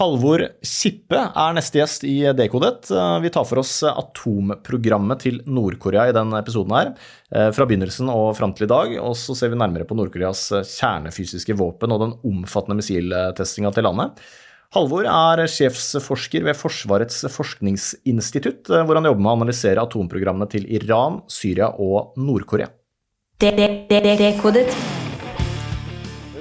Halvor Kippe er neste gjest i Dekodet. Vi tar for oss atomprogrammet til Nord-Korea i denne episoden her. Fra begynnelsen og fram til i dag. Og så ser vi nærmere på Nord-Koreas kjernefysiske våpen og den omfattende missiltestinga til landet. Halvor er sjefsforsker ved Forsvarets forskningsinstitutt, hvor han jobber med å analysere atomprogrammene til Iran, Syria og Nord-Korea.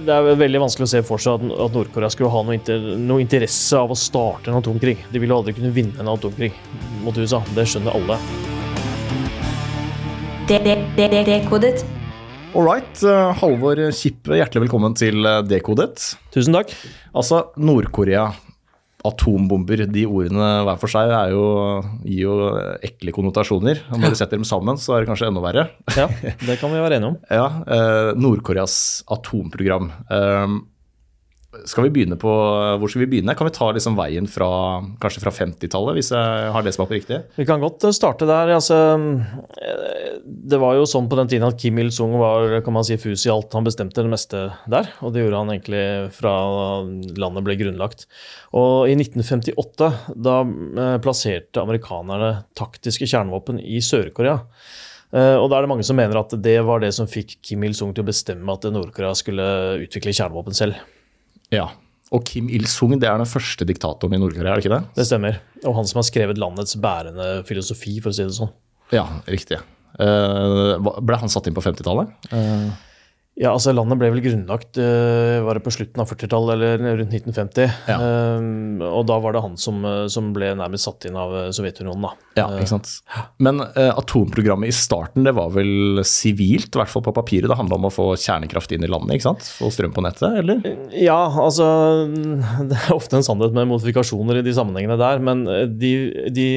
Er veldig vanskelig å se for seg at Nord-Korea skulle ha noe, inter, noe, interesse av å starte en atomkrig. De ville aldri kunne vinne en atomkrig mot USA. Det skjønner alle. Dekodet. All right. Uh, Halvor Kippe, hjertelig velkommen til uh, Dekodet. Tusen takk. Altså, Nord-Korea atombomber, de ordene hver for seg jo, gir jo ekle konnotasjoner. Og når du setter dem sammen, så er det kanskje enda verre. Ja, det kan vi være enige om. ja, eh, Nord-Koreas atomprogram. Eh, skal vi begynne på, Hvor skal vi begynne? Kan vi ta liksom veien fra kanskje fra 50-tallet, hvis jeg har det som er på riktig? Vi kan godt eh, starte der. Altså, eh, det var jo sånn på den tiden at Kim Il-sung var kan man si, fus i alt. Han bestemte det meste der, og det gjorde han egentlig fra landet ble grunnlagt. Og i 1958 da eh, plasserte amerikanerne taktiske kjernevåpen i Sør-Korea. Og da er det mange som mener at det var det som fikk Kim Il-sung til å bestemme at Nord-Korea skulle utvikle kjernevåpen selv. Ja. Og Kim Il-sung det er den første diktatoren i Nord-Korea, er det ikke det? Det stemmer. Og han som har skrevet landets bærende filosofi, for å si det sånn. Ja, riktig. Uh, ble han satt inn på 50-tallet? Uh. Ja, altså Landet ble vel grunnlagt uh, var det på slutten av 40-tallet eller rundt 1950. Ja. Uh, og da var det han som, eh, som, ble nærmest satt inn av Sovjetunionen. da. Ja, ikke sant. Men uh, atomprogrammet i starten det var vel sivilt, i hvert fall på papiret. Det handla om å få kjernekraft inn i landet, ikke sant? Få strøm på nettet, eller? Ja, altså Det er ofte en sannhet med modifikasjoner i de sammenhengene der. Men de, de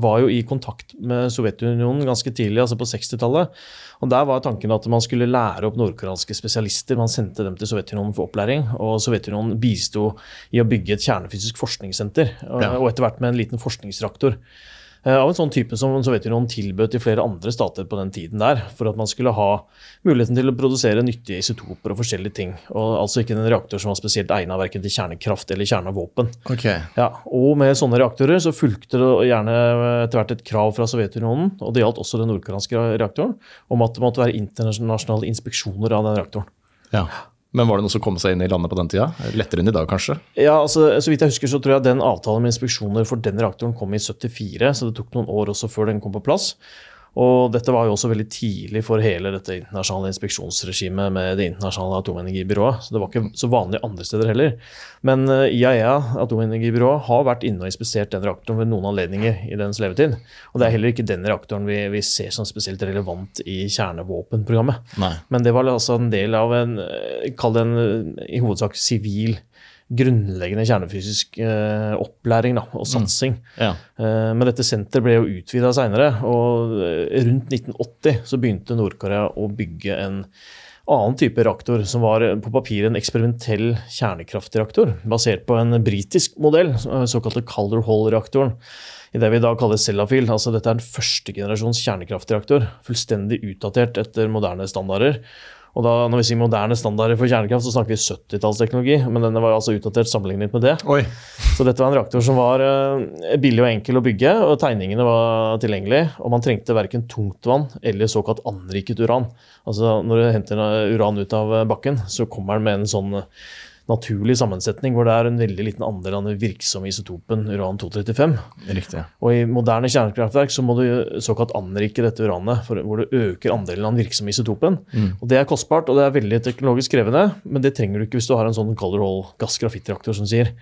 var jo i kontakt med Sovjetunionen ganske tidlig, altså på 60-tallet. Og Der var tanken at man skulle lære opp nordkoreanske spesialister. Man sendte dem til Sovjetunionen for opplæring. og Sovjetunionen bisto i å bygge et kjernefysisk forskningssenter, og, og etter hvert med en liten forskningsreaktor. Eh, av en sånn type som Sovjetunionen tilbød til flere andre stater på den tiden der, for at man skulle ha muligheten til å produsere nyttige isotoper og forskjellige ting. Og altså ikke en reaktor som var spesielt egnet verken til kjernekraft eller kjernevåpen. Okay. Ja, og med sånne reaktorer så fulgte det gjerne etter hvert et krav fra Sovjetunionen, og det gjaldt også den nordkoreanske reaktoren, om at det måtte være internasjonale inspeksjoner av den reaktoren. Ja. Men var det noe som kom seg inn i landet på den tida? Lettere enn i dag, kanskje? Ja, altså, Så vidt jeg husker, så tror jeg den avtalen med inspeksjoner for den reaktoren kom i 74, så det tok noen år også før den kom på plass. Og dette var jo også veldig tidlig for hele dette internasjonale inspeksjonsregimet med Det internasjonale atomenergibyrået, så det var ikke så vanlig andre steder heller. Men eh, IAEA, atomenergibyrået, har vært inne og inspisert den reaktoren ved noen anledninger i dens levetid. Og det er heller ikke den reaktoren vi, vi ser som spesielt relevant i kjernevåpenprogrammet. Nei. Men det var altså en del av en, eh, kall det en eh, i hovedsak sivil grunnleggende kjernefysisk eh, opplæring da, og mm. satsing. Mm. Ja. Eh, men dette senteret ble jo utvida seinere, og eh, rundt 1980 så begynte Nord-Korea å bygge en annen type reaktor, som var eh, på papiret en eksperimentell kjernekraftreaktor, basert på en britisk modell, såkalte Calder Hall-reaktoren. I det vi da kaller Sellafield. Altså dette er en førstegenerasjons kjernekraftreaktor. Fullstendig utdatert etter moderne standarder. Og da, når vi sier moderne standarder for kjernekraft, så snakker vi 70-tallsteknologi. Men denne var altså utdatert sammenlignet med det. Oi. Så dette var en reaktor som var uh, billig og enkel å bygge, og tegningene var tilgjengelige. Og man trengte verken tungtvann eller såkalt anriket uran. Altså Når du henter uran ut av bakken, så kommer den med en sånn naturlig sammensetning hvor det er en veldig liten andel av den virksomme isotopen uran-235. Riktig. Og I moderne kjernekraftverk så må du såkalt anrike dette uranet, for, hvor du øker andelen av den virksomme isotopen. Mm. Og Det er kostbart og det er veldig teknologisk krevende, men det trenger du ikke hvis du har en sånn Color Hall gassgrafittreaktor som sier.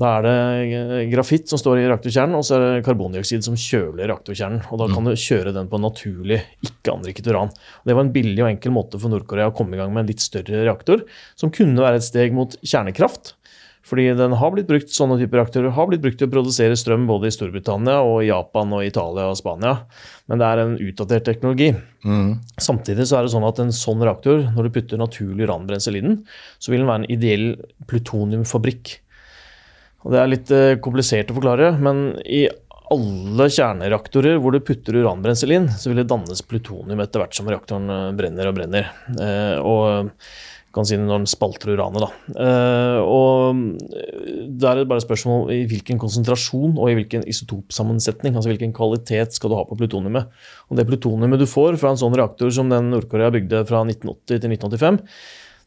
Da er det grafitt som står i reaktorkjernen, og så er det karbondioksid som kjøler reaktorkjernen. og Da kan du kjøre den på naturlig, ikke-anriket uran. Det var en billig og enkel måte for Nord-Korea å komme i gang med en litt større reaktor, som kunne være et steg mot kjernekraft. Fordi den har blitt brukt, sånne typer reaktorer har blitt brukt til å produsere strøm både i Storbritannia, og i Japan, og Italia og Spania. Men det er en utdatert teknologi. Mm. Samtidig så er det sånn at en sånn reaktor, når du putter naturlig uranbrensel i den, så vil den være en ideell plutoniumfabrikk. Og Det er litt eh, komplisert å forklare, men i alle kjernereaktorer hvor du putter uranbrensel inn, så vil det dannes plutonium etter hvert som reaktoren eh, brenner og brenner. Eh, og kan si når den spalter uranet. Da. Og Da er det bare spørsmål i hvilken konsentrasjon og i hvilken isotopsammensetning, altså hvilken kvalitet skal du ha på plutoniumet. Og det plutoniumet du får fra en sånn reaktor som den Nord-Korea bygde fra 1980 til 1985,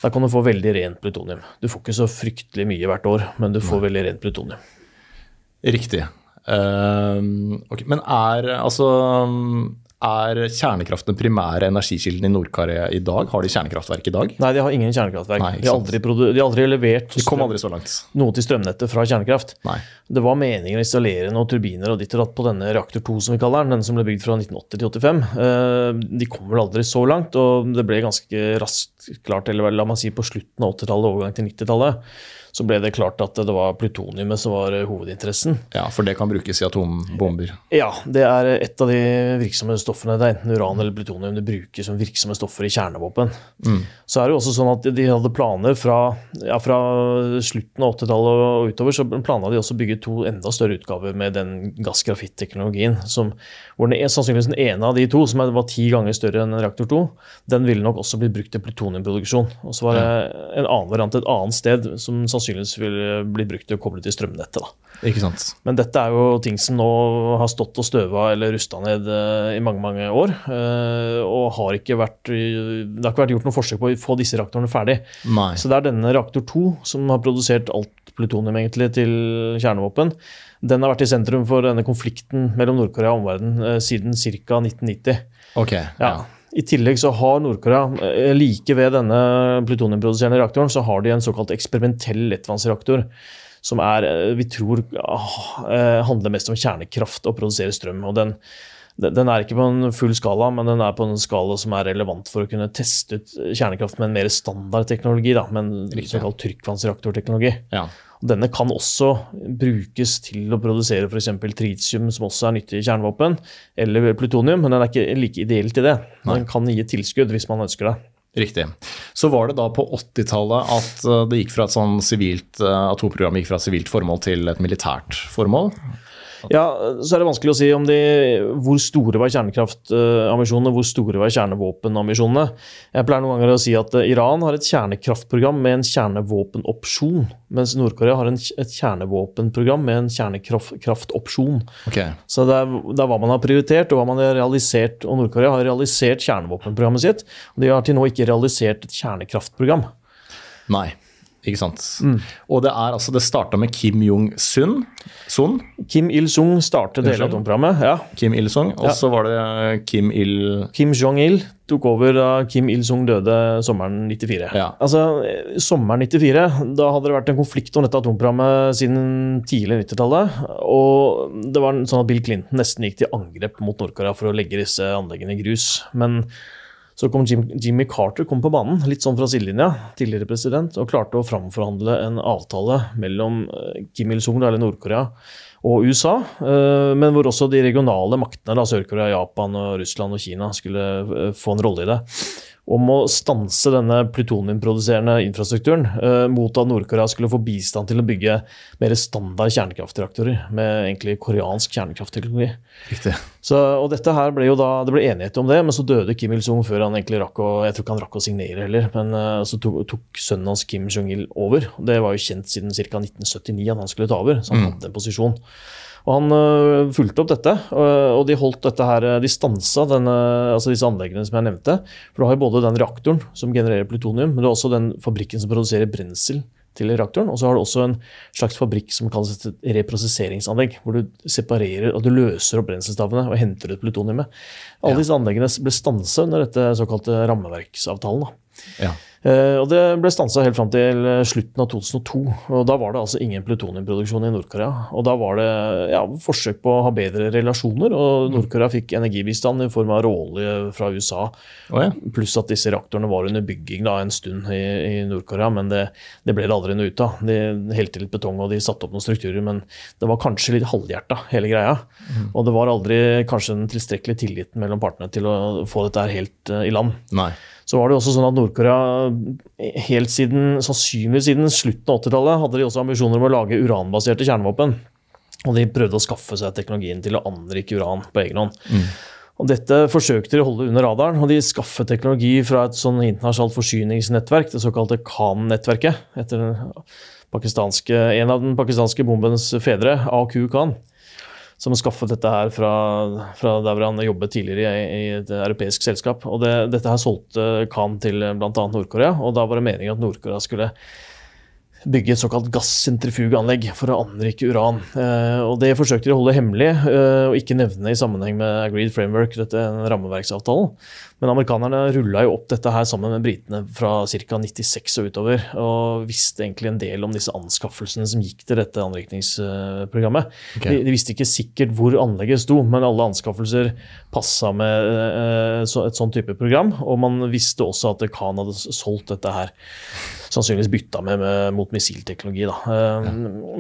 da kan du få veldig rent plutonium. Du får ikke så fryktelig mye hvert år, men du får veldig rent plutonium. Riktig. Uh, okay. Men er altså er kjernekraften den primære energikilden i Nord-Korea i dag? Har de kjernekraftverk i dag? Nei, de har ingen kjernekraftverk. Nei, de, har aldri de har aldri levert De kom aldri så langt. noe til strømnettet fra kjernekraft. Nei. Det var meningen å installere noen turbiner og ditt og datt på denne reaktor 2, som vi kaller den, den som ble bygd fra 1980 til 85. Eh, De kom vel aldri så langt, og det ble ganske raskt klart, eller la meg si på slutten av 80-tallet, overgang til 90-tallet, så ble det klart at det var plutoniumet som var eh, hovedinteressen. Ja, for det kan brukes i atombomber. Ja, det er et av de virksomme stoffene. Det er enten uran eller plutonium det brukes som virksomme stoffer i kjernevåpen. Så er det jo også sånn at de hadde planer fra, ja, fra slutten av 80-tallet og utover, så planla de også å bygge to enda større utgaver med den gass-grafitt-teknologien. Hvor den, er- sannsynligvis den ene av de to, som var ti ganger større enn reaktor 2, den ville nok også blitt brukt til plutoniumproduksjon. Og så var det en annen variant et annet sted som sannsynligvis ville blitt brukt til å koble til strømnettet. da. Ikke sant? Men dette er jo ting som nå har stått og støva eller rusta ned eh, i mange mange år. eh, Og har ikke vært, det har ikke vært gjort noe forsøk på å få disse reaktorene ferdig. Nei. Så det er denne reaktor 2 som har produsert alt plutonium egentlig til kjernevåpen. Den har vært i sentrum for denne konflikten mellom Nord-Korea og omverdenen eh, siden ca. 1990. Ok. Ja. Ja. I tillegg så har Nord-Korea, eh, like ved denne plutoniumproduserende reaktoren, så har de en såkalt eksperimentell lettvannsreaktor. Som er, eh, vi tror ah, eh, handler mest om kjernekraft og produsere strøm. og den, den den er ikke på en full skala, men den er på en skala som er relevant for å kunne teste ut kjernekraft med en mer standard teknologi, da, med en såkalt trykkvannsreaktorteknologi. ja. Denne kan også brukes til å produsere f.eks. tritium, som også er nyttig i kjernevåpen, eller plutonium, men den er ikke like ideell til det. Den kan gi tilskudd hvis man ønsker det. Riktig. Så var det da på 80-tallet at eh, det gikk fra et sånn sivilt eh, atomprogram gikk fra et sivilt formål til et militært formål? Ja, så er det vanskelig å si om de, hvor store var kjernekraftambisjonene, hvor store var kjernevåpenambisjonene. Jeg pleier noen ganger å si at Iran har et kjernekraftprogram med en kjernevåpenopsjon, mens Nord-Korea har en, et kjernevåpenprogram med en kjernekraftopsjon. Okay. Så det er, det er hva man har prioritert, og hva man har realisert. Og Nord-Korea har realisert kjernevåpenprogrammet sitt, og de har til nå ikke realisert et kjernekraftprogram. Nei, ikke sant. Og det er altså Det starta med Kim Jong-sun. Sun? Kim Il-sung startet hele av atomprogrammet. ja. Kim Il-sung. Og Ja. så var det Kim Il... Kim Jong-il tok over da Kim Il-sung døde sommeren 94. Ja. Altså, eh, Sommeren 94, da hadde det vært en konflikt om dette atomprogrammet siden tidlig 90-tallet. Og det var sånn at Bill Clinton nesten gikk til angrep mot Nord-Korea for å legge disse anleggene i grus. Men så kom Jim, Jimmy Carter kom på banen, litt sånn fra sidelinja, tidligere president, og klarte å framforhandle en avtale mellom eh, Kim Il-sung, eller Nord-Korea, og USA, eh, men hvor også de regionale maktene, Sør-Korea, Japan, og Russland og Kina, skulle eh, få en rolle i det. Om å stanse denne plutoniumproduserende infrastrukturen eh, mot at Nord-Korea skulle få bistand til å bygge mer standard kjernekraftreaktorer med egentlig koreansk kjernekraftteknologi. Riktig. Så, og dette her ble jo da, Det ble enighet om det, men så døde Kim Il-sung før han egentlig rakk å jeg tror ikke han rakk å signere heller. Men eh, så tok, tok sønnen hans Kim Jong-il over. Det var jo kjent siden ca. 1979 at han skulle ta over, så han hadde en posisjon. Og Han øh, fulgte opp dette, øh, og de holdt dette her, øh, de stansa denne, altså disse anleggene som jeg nevnte. For Du har jo både den reaktoren som genererer plutonium, men du har også den fabrikken som produserer brensel til reaktoren. Og så har du også en slags fabrikk som kalles et reprosesseringsanlegg, hvor du separerer og du løser opp brenselstavene og henter ut plutoniumet. Alle disse anleggene ble stansa under dette såkalte rammeverksavtalen. da. Ja. Uh, og Det ble stansa helt fram til eh, slutten av 2002. og Da var det altså ingen plutoniumproduksjon i Nord-Korea. Og Da var det ja, forsøk på å ha bedre relasjoner, og Nord-Korea fikk energibistand i form av råolje fra USA. Oh, ja. Pluss at disse reaktorene var under bygging da, en stund i, i Nord-Korea, men det, det ble det aldri noe ut av. De helte litt betong og de satte opp noen strukturer, men det var kanskje litt halvhjerta, hele greia. Og det var aldri kanskje den tilstrekkelige tilliten mellom partene til å få dette helt uh, i land. Nei. Så var det også sånn at Nord-Korea helt siden, sannsynligvis siden slutten av 80-tallet hadde de også ambisjoner om å lage uranbaserte kjernevåpen. Og de prøvde å skaffe seg teknologien til å anrike uran på egen hånd. Og Dette forsøkte de å holde under radaren, og de skaffet teknologi fra et sånn internasjonalt forsyningsnettverk, det såkalte Khan-nettverket, etter den en av den pakistanske bombens fedre, A.Q. Khan, som skaffet dette her fra, fra der hvor han jobbet tidligere i, i et europeisk selskap. Og det, Dette her solgte Khan til bl.a. Nord-Korea, og da var det meningen at Nord-Korea skulle bygge et såkalt gassentrifugeanlegg for å anrike uran. Eh, og Det forsøkte de å holde hemmelig eh, og ikke nevne i sammenheng med Agreed Framework, dette rammeverksavtalen. Men amerikanerne rulla jo opp dette her sammen med britene fra ca. 96 og utover, og visste egentlig en del om disse anskaffelsene som gikk til dette anrikningsprogrammet. Okay. De, de visste ikke sikkert hvor anlegget sto, men alle anskaffelser passa med eh, så- et sånn type program. Og man visste også at Khan hadde solgt dette her sannsynligvis bytta med, med mot missilteknologi. Da. Ja.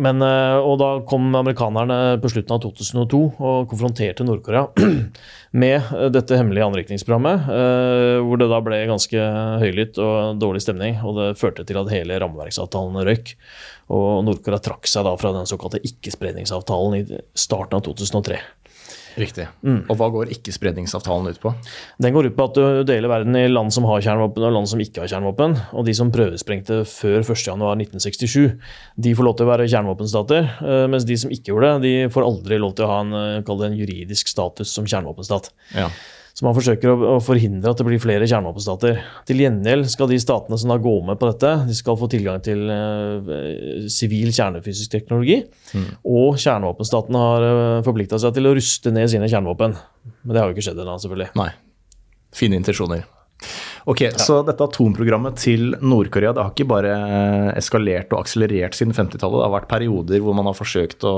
Men, eh, og da kom amerikanerne på slutten av 2002 og konfronterte Nord-Korea med eh, dette hemmelige anrikningsprogrammet, eh, hvor det da ble ganske høylytt og dårlig stemning. Og det førte til at hele rammeverksavtalen røyk. Og Nord-Korea trakk seg da fra den såkalte ikke-spredningsavtalen i starten av 2003. Riktig. Og hva går ikke-spredningsavtalen ut på? Den går ut på at du deler verden i land som har kjernevåpen og land som ikke har kjernevåpen. Og de som prøvesprengte før 1.1.1967, de får lov til å være kjernevåpenstater. eh, Mens de som ikke gjorde det, de får aldri lov til å ha en, eh, en juridisk status som kjernevåpenstat. Ja. Så man forsøker å, å forhindre at det blir flere kjernevåpenstater. Til gjengjeld skal de statene som da går med på dette, de skal få tilgang til eh, sivil kjernefysisk teknologi. Og kjernevåpenstatene har uh, forplikta seg til å ruste ned sine kjernevåpen. Men det har jo ikke skjedd ennå, selvfølgelig. Nei. Fine intensjoner. Ok, Så dette atomprogrammet til Nord-Korea det har ikke bare eskalert og akselerert siden 50-tallet. Det har vært perioder hvor man har forsøkt å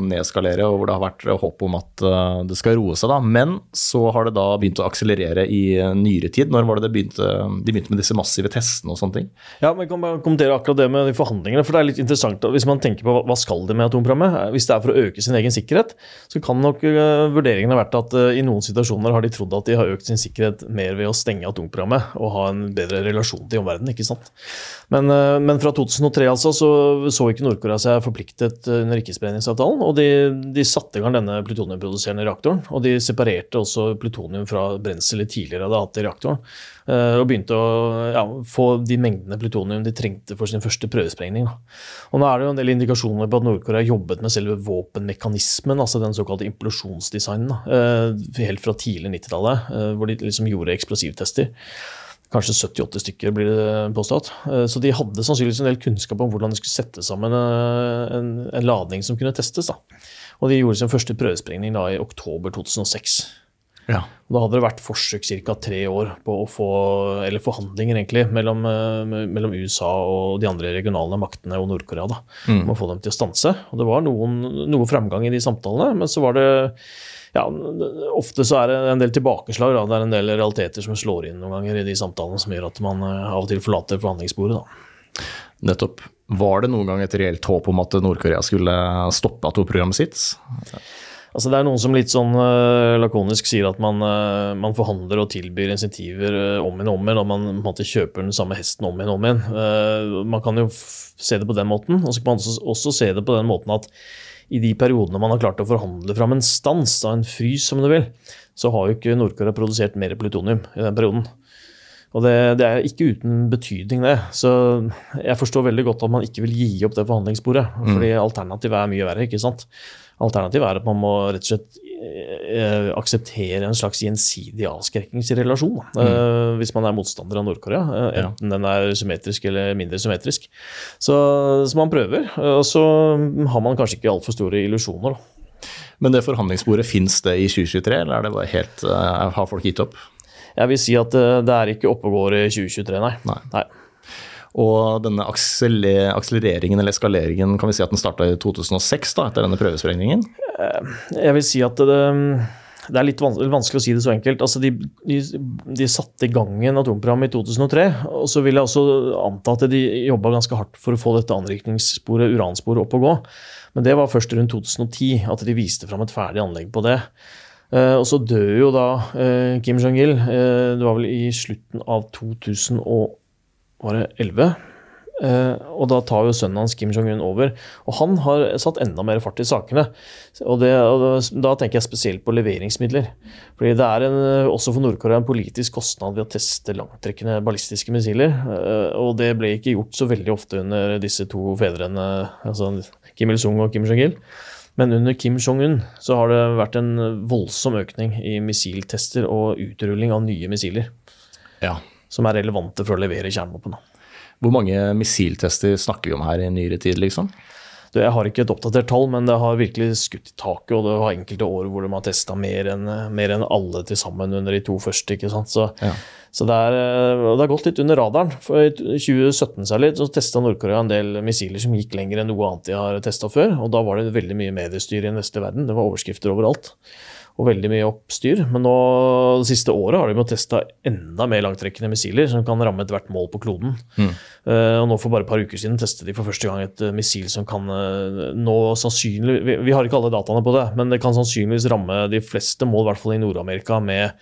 nedskalere, og hvor det har vært håp om at eh, det skal roe seg. da. Men så har det da begynt å akselerere i eh, nyere tid. Når var det det begynte, de begynte med disse massive testene og sånne ting? Ja, men jeg kan bare kommentere akkurat det med de forhandlingene. for det er litt interessant. Hvis man tenker på hva- skal de med atomprogrammet, Eh, hvis det er for å øke sin egen sikkerhet, så kan nok eh, vurderingen ha vært at eh, i noen situasjoner har de trodd at de har økt sin sikkerhet mer ved å stenge atomprogrammet og ha en bedre relasjon til omverdenen. ikke sant? Men, eh, men fra 2003 altså, så så ikke Nord-Korea seg forpliktet eh, under ikke-spredningsavtalen. Og de, de satte i gang denne plutoniumproduserende reaktoren. Og de separerte også plutonium fra brenselet tidligere hadde hatt i reaktoren. Eh, Og begynte å ja, få de mengdene plutonium de trengte for sin første prøvesprengning. Da. Og nå er det jo en del indikasjoner på at Nord-Korea jobbet med selve våpenmekanismen, altså den såkalte implosjonsdesignen, eh, helt fra tidlig 90-tallet, eh, hvor de liksom gjorde eksplosivtester. Kanskje 70-80 stykker, blir det påstått. Så de hadde sannsynligvis en del kunnskap om hvordan de skulle sette sammen en, en ladning som kunne testes. Da. Og de gjorde sin første prøvesprengning da i oktober 2006. Ja. Da hadde det vært forsøk ca. tre år på å få, eller forhandlinger egentlig, mellom, eh, mellom USA og de andre regionale maktene og Nord-Korea da, om å få dem til å stanse. Og Det var noen, noe framgang i de samtalene, men så var det ja, Ofte så er det en del tilbakeslag. Da. Det er en del realiteter som slår inn noen ganger i de samtalene som gjør at man eh, av og til forlater forhandlingsbordet. Da. Nettopp. Var det noen gang et reelt håp om at Nord-Korea skulle stoppe atomprogrammet sitt? Altså Det er noen som litt sånn uh, lakonisk sier at man, uh, man forhandler og tilbyr insentiver uh, om igjen og om igjen, og man måte kjøper den samme hesten om igjen og om igjen. Man kan jo se det på den måten, og så kan man også, også se det på den måten at i de periodene man har klart å forhandle fram en stans, da, en frys om du vil, så har jo ikke Nord-Korea produsert mer plutonium i den perioden. Og det, det er ikke uten betydning, det. Så jeg forstår veldig godt at man ikke vil gi opp det forhandlingsbordet. fordi alternativet er mye verre, ikke sant. Alternativet er at man må rett og slett eh, akseptere en slags gjensidig avskrekkingsrelasjon. Mm. Uh, hvis man er motstander av Nord-Korea, enten Ja. den er symmetrisk eller mindre symmetrisk. Så, så man prøver, og så har man kanskje ikke altfor store illusjoner. da. Men det forhandlingsbordet, fins det i 2023, eller er det bare helt, eh, har folk gitt opp? Jeg vil si at eh, det er ikke oppe og går i 2023, nei. Nei. nei. Og denne akselereringen eller eskaleringen, kan vi si at den starta i 2006, da, etter denne prøvesprengningen? Jeg vil si at det, det er litt vanskelig å si det så enkelt. Altså de, de, de satte i gang en atomprogram i 2003, og så vil jeg også anta at de jobba ganske hardt for å få dette anrikningssporet, uransporet, opp og gå. Men det var først rundt 2010 at de viste fram et ferdig anlegg på det. Uh, og så dør jo da uh, Kim Jong-il. Uh, det var vel i slutten av 2011. Uh, og da tar jo sønnen hans Kim Jong-un over. Og han har satt enda mer fart i sakene. Og, det, og da tenker jeg spesielt på leveringsmidler. Fordi det er en, også for Nord-Korea en politisk kostnad ved å teste langtrekkende ballistiske missiler. Uh, og det ble ikke gjort så veldig ofte under disse to fedrene, altså Kim Il-sung og Kim Jong-il. Men under Kim Jong-un så har det vært en voldsom økning i missiltester og utrulling av nye missiler. Ja. Som er relevante for å levere kjernevåpen. Hvor mange missiltester snakker vi om her i nyere tid, liksom? Det, jeg har ikke et oppdatert tall, men det har virkelig skutt i taket. Og det har enkelte år hvor de har testa mer enn en alle til sammen under de to første. ikke sant? Så, Ja. så det, er, det har gått litt under radaren. For I 2017 særlig så testa Nord-Korea en del missiler som gikk lenger enn noe annet de har testa før. Og da var det veldig mye mediestyr i den vestlige verden. Det var overskrifter overalt. Og veldig mye oppstyr. Men nå, det siste året har de jo testa enda mer langtrekkende missiler som kan ramme ethvert mål på kloden. Eh, og nå For bare et par uker siden testet de for første gang et eh, missil som kan uh, nå sannsynlig vi, vi har ikke alle dataene på det, men det kan sannsynligvis ramme de fleste mål, i hvert fall i Nord-Amerika, med,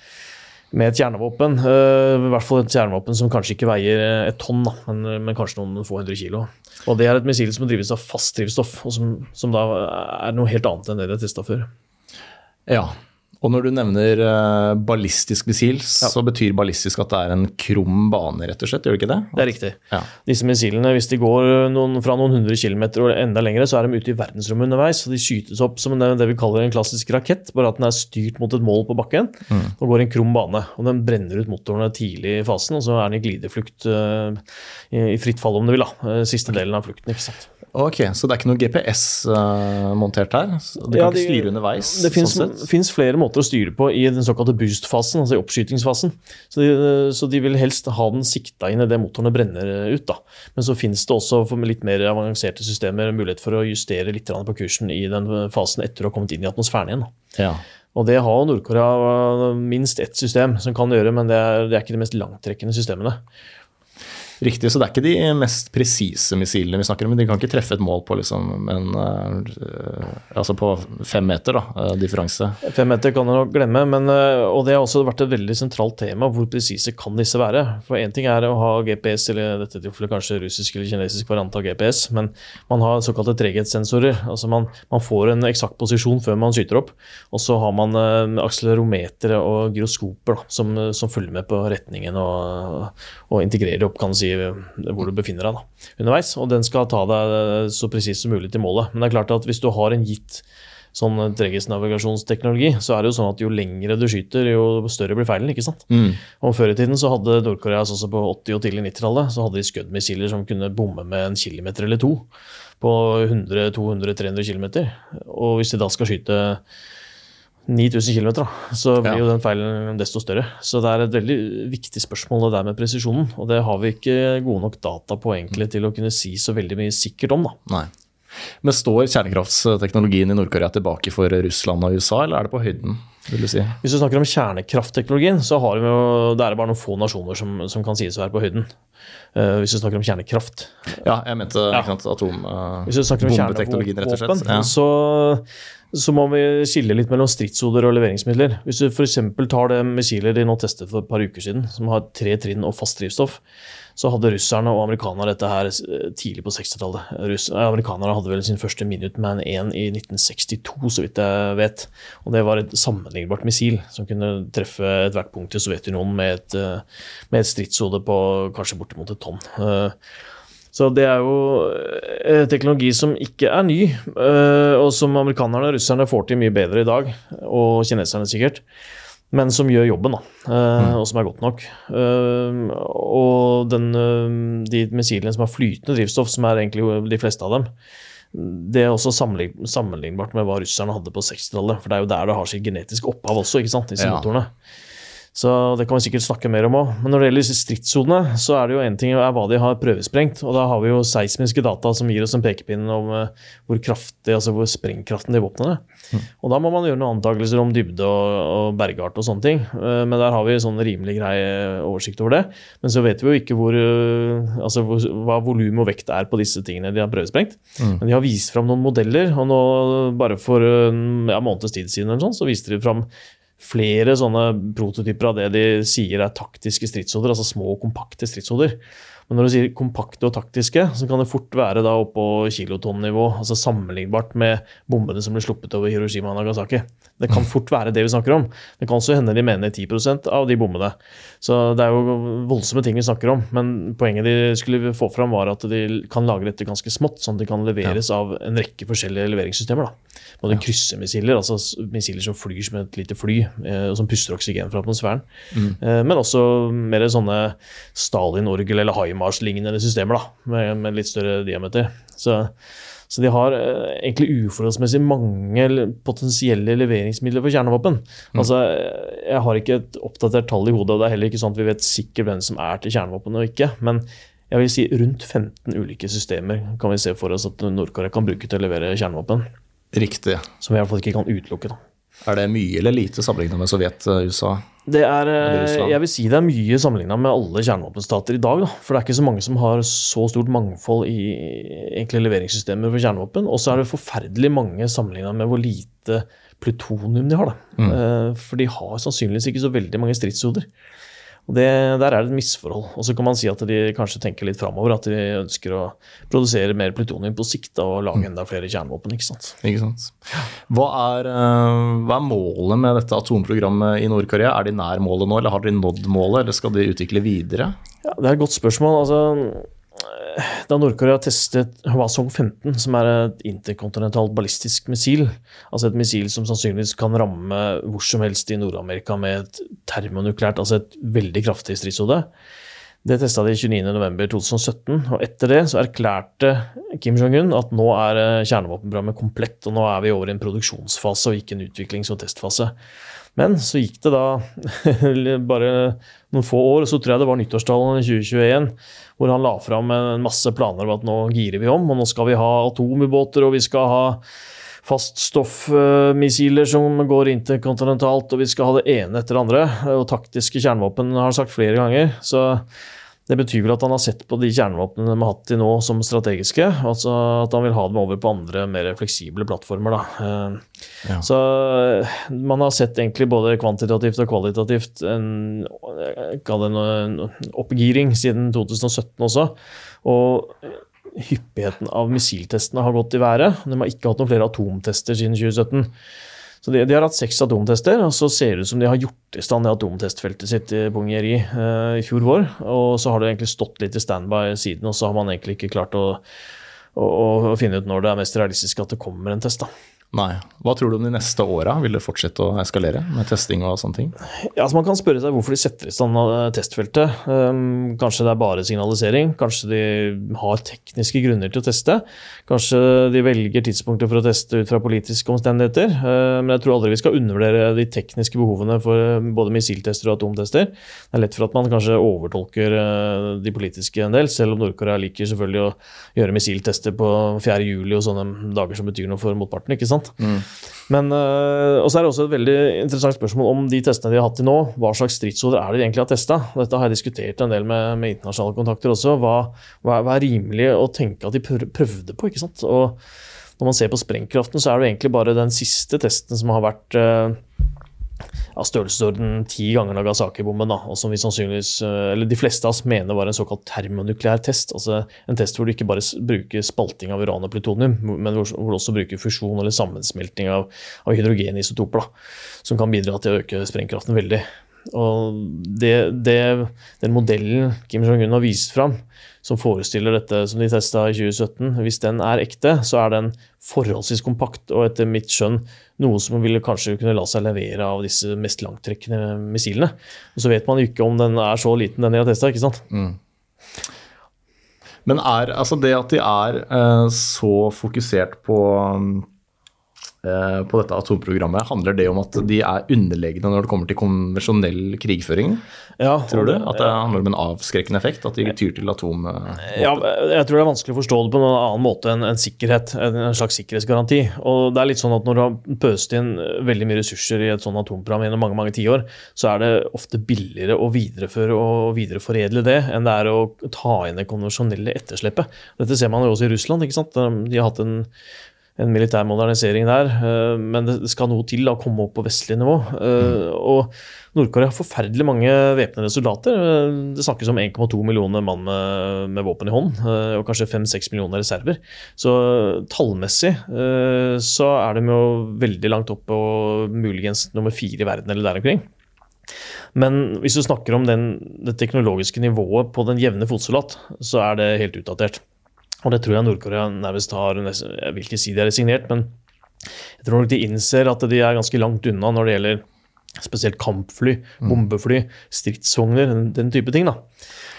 med et kjernevåpen. Uh, I hvert fall et kjernevåpen som kanskje ikke veier et tonn, da, men, men kanskje noen få hundre kilo. Og Det er et missil som drives av fast drivstoff, og som, som da er noe helt annet enn det de har testa før. Ja. Og når du nevner uh, ballistisk missil, Ja. så betyr ballistisk at det er en krum bane, rett og slett? Gjør det ikke det? Det er riktig. Ja. Disse missilene, hvis de går noen, fra noen hundre kilometer og enda lengre, så er de ute i verdensrommet underveis. og De skytes opp som det, det vi kaller en klassisk rakett, bare at den er styrt mot et mål på bakken og går i en krum bane. og Den brenner ut motorene tidlig i fasen, og så er den i glideflukt uh, i, i fritt fall, om du vil. da, eh, Siste delen av flukten. ikke sant? Ok, Så det er ikke noe GPS uh, montert her? Du Ja, kan ikke styre underveis? Det finnes, sånn flere måter å styre på i den såkalte boost-fasen, altså i oppskytingsfasen. Så de, så de vil helst ha den sikta inn i det motorene brenner ut. da. Men så finnes det også for litt mer avanserte systemer mulighet for å justere litt på kursen i den fasen etter å ha kommet inn i atmosfæren igjen. Ja. Og det har Nord-Korea minst ett system som kan gjøre, men det er, det er ikke de mest langtrekkende systemene. Riktig, så det er ikke de mest presise missilene vi snakker om. De kan ikke treffe et mål på liksom en, eh, altså på fem meter, da, eh, differanse. Fem meter kan du nok glemme, men, øh, og det har også vært et veldig sentralt tema. Hvor presise kan disse være? For én ting er å ha GPS, eller dette tilfellet kanskje russisk eller kinesisk variant av GPS, men man har såkalte treghetssensorer. Altså man, man får en eksakt posisjon før man skyter opp, og så har man akselerometer og gyroskoper da, som, som følger med på retningen og, og integrerer opp kan si, hvor du befinner deg da, underveis. Og den skal ta deg så presist som mulig til målet. Men det er klart at hvis du har en gitt sånn tregisnavigasjonsteknologi, så er det jo sånn at jo lengre du skyter, jo større blir feilen. ikke sant? Og Før i tiden så hadde Nord-Korea, altså på 80- og tidlig 90-tallet, så hadde de Scud-missiler som kunne bomme med en kilometer eller to på 100-200-300 km. Og hvis de da skal skyte 9000 km, da, så blir Ja. jo den feilen desto større. Så det er et veldig viktig spørsmål det der med presisjonen. Og det har vi ikke gode nok data på egentlig til å kunne si så veldig mye sikkert om. da. Nei. Men står kjernekraftsteknologien i Nord-Korea tilbake for Russland og USA, eller er det på høyden? vil du si? Hvis du snakker om kjernekraftteknologien, så har vi jo, det er det bare noen få nasjoner som, som kan sies å være på høyden. Uh, hvis du snakker om kjernekraft. Ja, jeg mente Ja. atombombeteknologien, uh, atom... eh, Hvis du snakker om bombeteknologien, rett og slett. Ja. så, så må vi skille litt mellom stridshoder og leveringsmidler. Hvis du f.eks. tar det missilet de nå testet for et par uker siden, som har tre trinn og fast drivstoff, så hadde russerne og amerikanerne dette her eh, tidlig på 60-tallet. Russ- eh, Amerikanerne hadde vel sin første Minuteman 1 i 1962, så vidt jeg vet. Og det var et sammenlignbart missil som kunne treffe ethvert punkt i Sovjetunionen med et, eh, med et stridshode på kanskje bortimot et tonn. Så det er jo teknologi som ikke er ny, og som amerikanerne og russerne får til mye bedre i dag, og kineserne sikkert, men som gjør jobben, da, eh, og som er godt nok. Eh, Og den, eh, de missilene som har flytende drivstoff, som er egentlig de fleste av dem, det er også sammenlignbart med hva russerne hadde på 60-tallet, for det er jo der det har sitt genetiske opphav også, ikke sant, disse Ja. motorene. Så det kan vi sikkert snakke mer om òg. Men når det gjelder stridssonene, så er det jo en ting er hva de har prøvesprengt. Og da har vi jo seismiske data som gir oss en pekepinn om eh, hvor kraftig, altså hvor sprengkraften til våpnene. Og da må man gjøre noen antakelser om dybde og, og bergart og sånne ting. Eh, Men der har vi sånn rimelig grei oversikt over det. Men så vet vi jo ikke hvor, eh, altså hva volum og vekt er på disse tingene de har prøvesprengt. Men de har vist fram noen modeller, og nå bare for en ja, måneds tid siden eller sånn, så viste de fram flere sånne prototyper av det de sier er taktiske stridshoder, altså små, kompakte stridshoder. Men når du sier kompakte og taktiske, så kan det fort være da oppå kilotonnivå, altså sammenlignbart med bombene som ble sluppet over Hiroshima og Nagasaki. Det kan fort være det vi snakker om. Det kan også hende de mener 10% av de bommene. Så det er jo voldsomme ting vi snakker om. Men poenget de skulle få fram, var at de kan lage dette ganske smått, sånn at de kan leveres ja. av en rekke forskjellige leveringssystemer. da. Både ja. kryssemissiler, altså missiler som flyr som et lite fly, eh, og som puster oksygen fra atmosfæren. Mm. Eh, men også mer sånne Stalin-orgel- eller HIMARS-lignende systemer, da, med, med, litt større diameter. Så, så de har eh, egentlig uforholdsmessig mange potensielle leveringsmidler for kjernevåpen. Mm. Altså, jeg har ikke et oppdatert tall i hodet, og det er heller ikke sånn at vi vet sikkert hvem som er til kjernevåpen og ikke. men jeg vil si rundt 15 ulike systemer kan vi se for oss at Nord-Korea kan bruke til å levere kjernevåpen. Riktig. Som vi i hvert fall ikke kan utelukke. da. Er det mye eller lite sammenlignet med Sovjet, eh, USA? Det er, eh, jeg vil si det er mye sammenlignet med alle kjernevåpenstater i dag. Da. For det er ikke så mange som har så stort mangfold i enkle leveringssystemer for kjernevåpen. Og så er det forferdelig mange sammenlignet med hvor lite plutonium de har. Mm. Eh, for de har sannsynligvis ikke så veldig mange stridshoder. Og det, Der er det et misforhold. Og så kan man si at de kanskje tenker litt framover, at de ønsker å produsere mer plutonium på sikt og lage mm. enda flere kjernevåpen. ikke sant? Ikke sant. Hva er, eh, hva er målet med dette atomprogrammet i Nord-Korea? Er de nær målet nå, eller har de nådd målet, eller skal de utvikle videre? Ja, Det er et godt spørsmål. altså da Nord-Korea testet Hwasong 15, som er et interkontinentalt ballistisk missil, altså et missil som sannsynligvis kan ramme hvor som helst i Nord-Amerika med et termonukleært, altså et veldig kraftig stridshode. Det testa de 29.11.2017, og etter det så erklærte Kim Jong-un at nå er eh, kjernevåpenprogrammet komplett, og nå er vi over i en produksjonsfase og ikke en utviklings- og testfase. Men så gikk det da bare noen få år, og så tror jeg det var nyttårstalen i 2021, hvor han la fram en masse planer om at nå girer vi om, og nå skal vi ha atomubåter, og vi skal ha faststoffmissiler som går interkontinentalt, og vi skal ha det ene etter det andre. Og taktiske kjernevåpen har han sagt flere ganger. Så det betyr vel at han har sett på de kjernevåpnene de har hatt til nå som strategiske. altså At han vil ha dem over på andre, mer fleksible plattformer. Eh, ja. Så eh, man har sett egentlig både kvantitativt og kvalitativt en, en oppgiring siden 2017 også. Og hyppigheten av missiltestene har gått i været. De har ikke hatt noen flere atomtester siden 2017. Så de, de, har hatt seks atomtester, og så ser det ut som de har gjort i stand det atomtestfeltet sitt i Pungieri eh, i fjor vår. Og så har det egentlig stått litt i standby siden, og så har man egentlig ikke klart å, å, å finne ut når det er mest realistisk at det kommer en test. da. Nei. Hva tror du om de neste åra? Vil det fortsette å eskalere med testing og sånne ting? Ja, altså Man kan spørre seg hvorfor de setter i stand eh, testfeltet. Um, kanskje det er bare signalisering? Kanskje de har tekniske grunner til å teste? Kanskje de velger tidspunktet for å teste ut fra politiske omstendigheter? Uh, men jeg tror aldri vi skal undervurdere de tekniske behovene for både missiltester og atomtester. Det er lett for at man kanskje overtolker uh, de politiske en del, selv om Nord-Korea liker selvfølgelig å gjøre missiltester på 4.7 og sånne dager som betyr noe for motparten. ikke sant? Sant? Mm. Men, uh, og så er det også et veldig interessant spørsmål om de testene de har hatt til nå. Hva slags stridshoder er det de egentlig har testa? Dette har jeg diskutert en del med, med internasjonale kontakter også. Hva, hva, hva, er rimelig å tenke at de prøvde på? ikke sant? Og når man ser på sprengkraften, så er det egentlig bare den siste testen som har vært av størrelsesorden ti ganger Nagasaki-bomben, og som vi sannsynligvis, eh, eller de fleste av oss mener var en såkalt termonukleær test. altså En test hvor du ikke bare bruker spalting av uran og plutonium, men hvor du også bruker fusjon eller sammensmelting av, av hydrogenisotoper, da, som kan bidra til å øke sprengkraften veldig. Og det, det, Den modellen Kim Jong-un har vist fram, som forestiller dette som de testa i 2017, hvis den er ekte, så er den forholdsvis kompakt og etter mitt skjønn noe som ville kanskje kunne la seg levere av disse mest langtrekkende missilene. Og så vet man jo ikke om den er så liten, den de har testa, ikke sant. Mm. Men er altså det at de er eh, så fokusert på Eh, på dette atomprogrammet, handler det om at de er underlegne når det kommer til konvensjonell krigføring? Ja, tror du? At det handler om en avskrekkende effekt? At de tyr til atom? Ja, jeg tror det er vanskelig å forstå det på en annen måte enn en sikkerhet, en slags sikkerhetsgaranti. Og det er litt sånn at Når du har pøst inn veldig mye ressurser i et sånt atomprogram gjennom mange mange tiår, så er det ofte billigere å videreføre og videreforedle det enn det er å ta inn det konvensjonelle etterslepet. Dette ser man jo også i Russland. ikke sant? De har hatt en en militær modernisering der. eh, Men det skal noe til å komme opp på vestlig nivå. Eh, Og Nord-Korea har forferdelig mange væpnede soldater. Eh, Det snakkes om 1,2 millioner mann med, med våpen i hånd, og kanskje 5-6 millioner reserver. Så tallmessig så er de jo veldig langt oppe og muligens nummer fire i verden eller der omkring. Men hvis du snakker om den, det teknologiske nivået på den jevne fotsoldat, så er det helt utdatert. Og det tror jeg Nord-Korea nærmest har Jeg vil ikke si de er resignert, men jeg tror nok de innser at de er ganske langt unna når det gjelder spesielt kampfly, bombefly, stridsvogner, den, den type ting. da.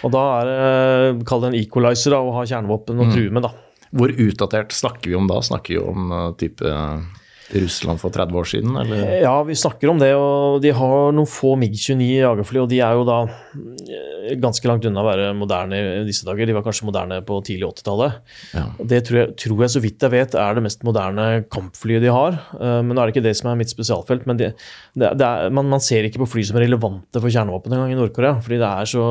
Og da er det Kall det en equalizer da, å ha kjernevåpen å true med. da. Hvor utdatert snakker vi om da? Snakker vi om uh, type Russland for 30 år siden, eller? Ja, vi snakker om det, og de har noen få MiG-29 jagerfly, og de er jo da eh, ganske langt unna å være moderne i disse dager. De var kanskje moderne på tidlig 80-tallet. Ja. Det tror jeg, tror jeg, så vidt jeg vet, er det mest moderne kampflyet de har. Eh, Men nå er det ikke det som er mitt spesialfelt. Men det, det, er, man, man ser ikke på fly som er relevante for kjernevåpen engang i Nord-Korea, fordi det er så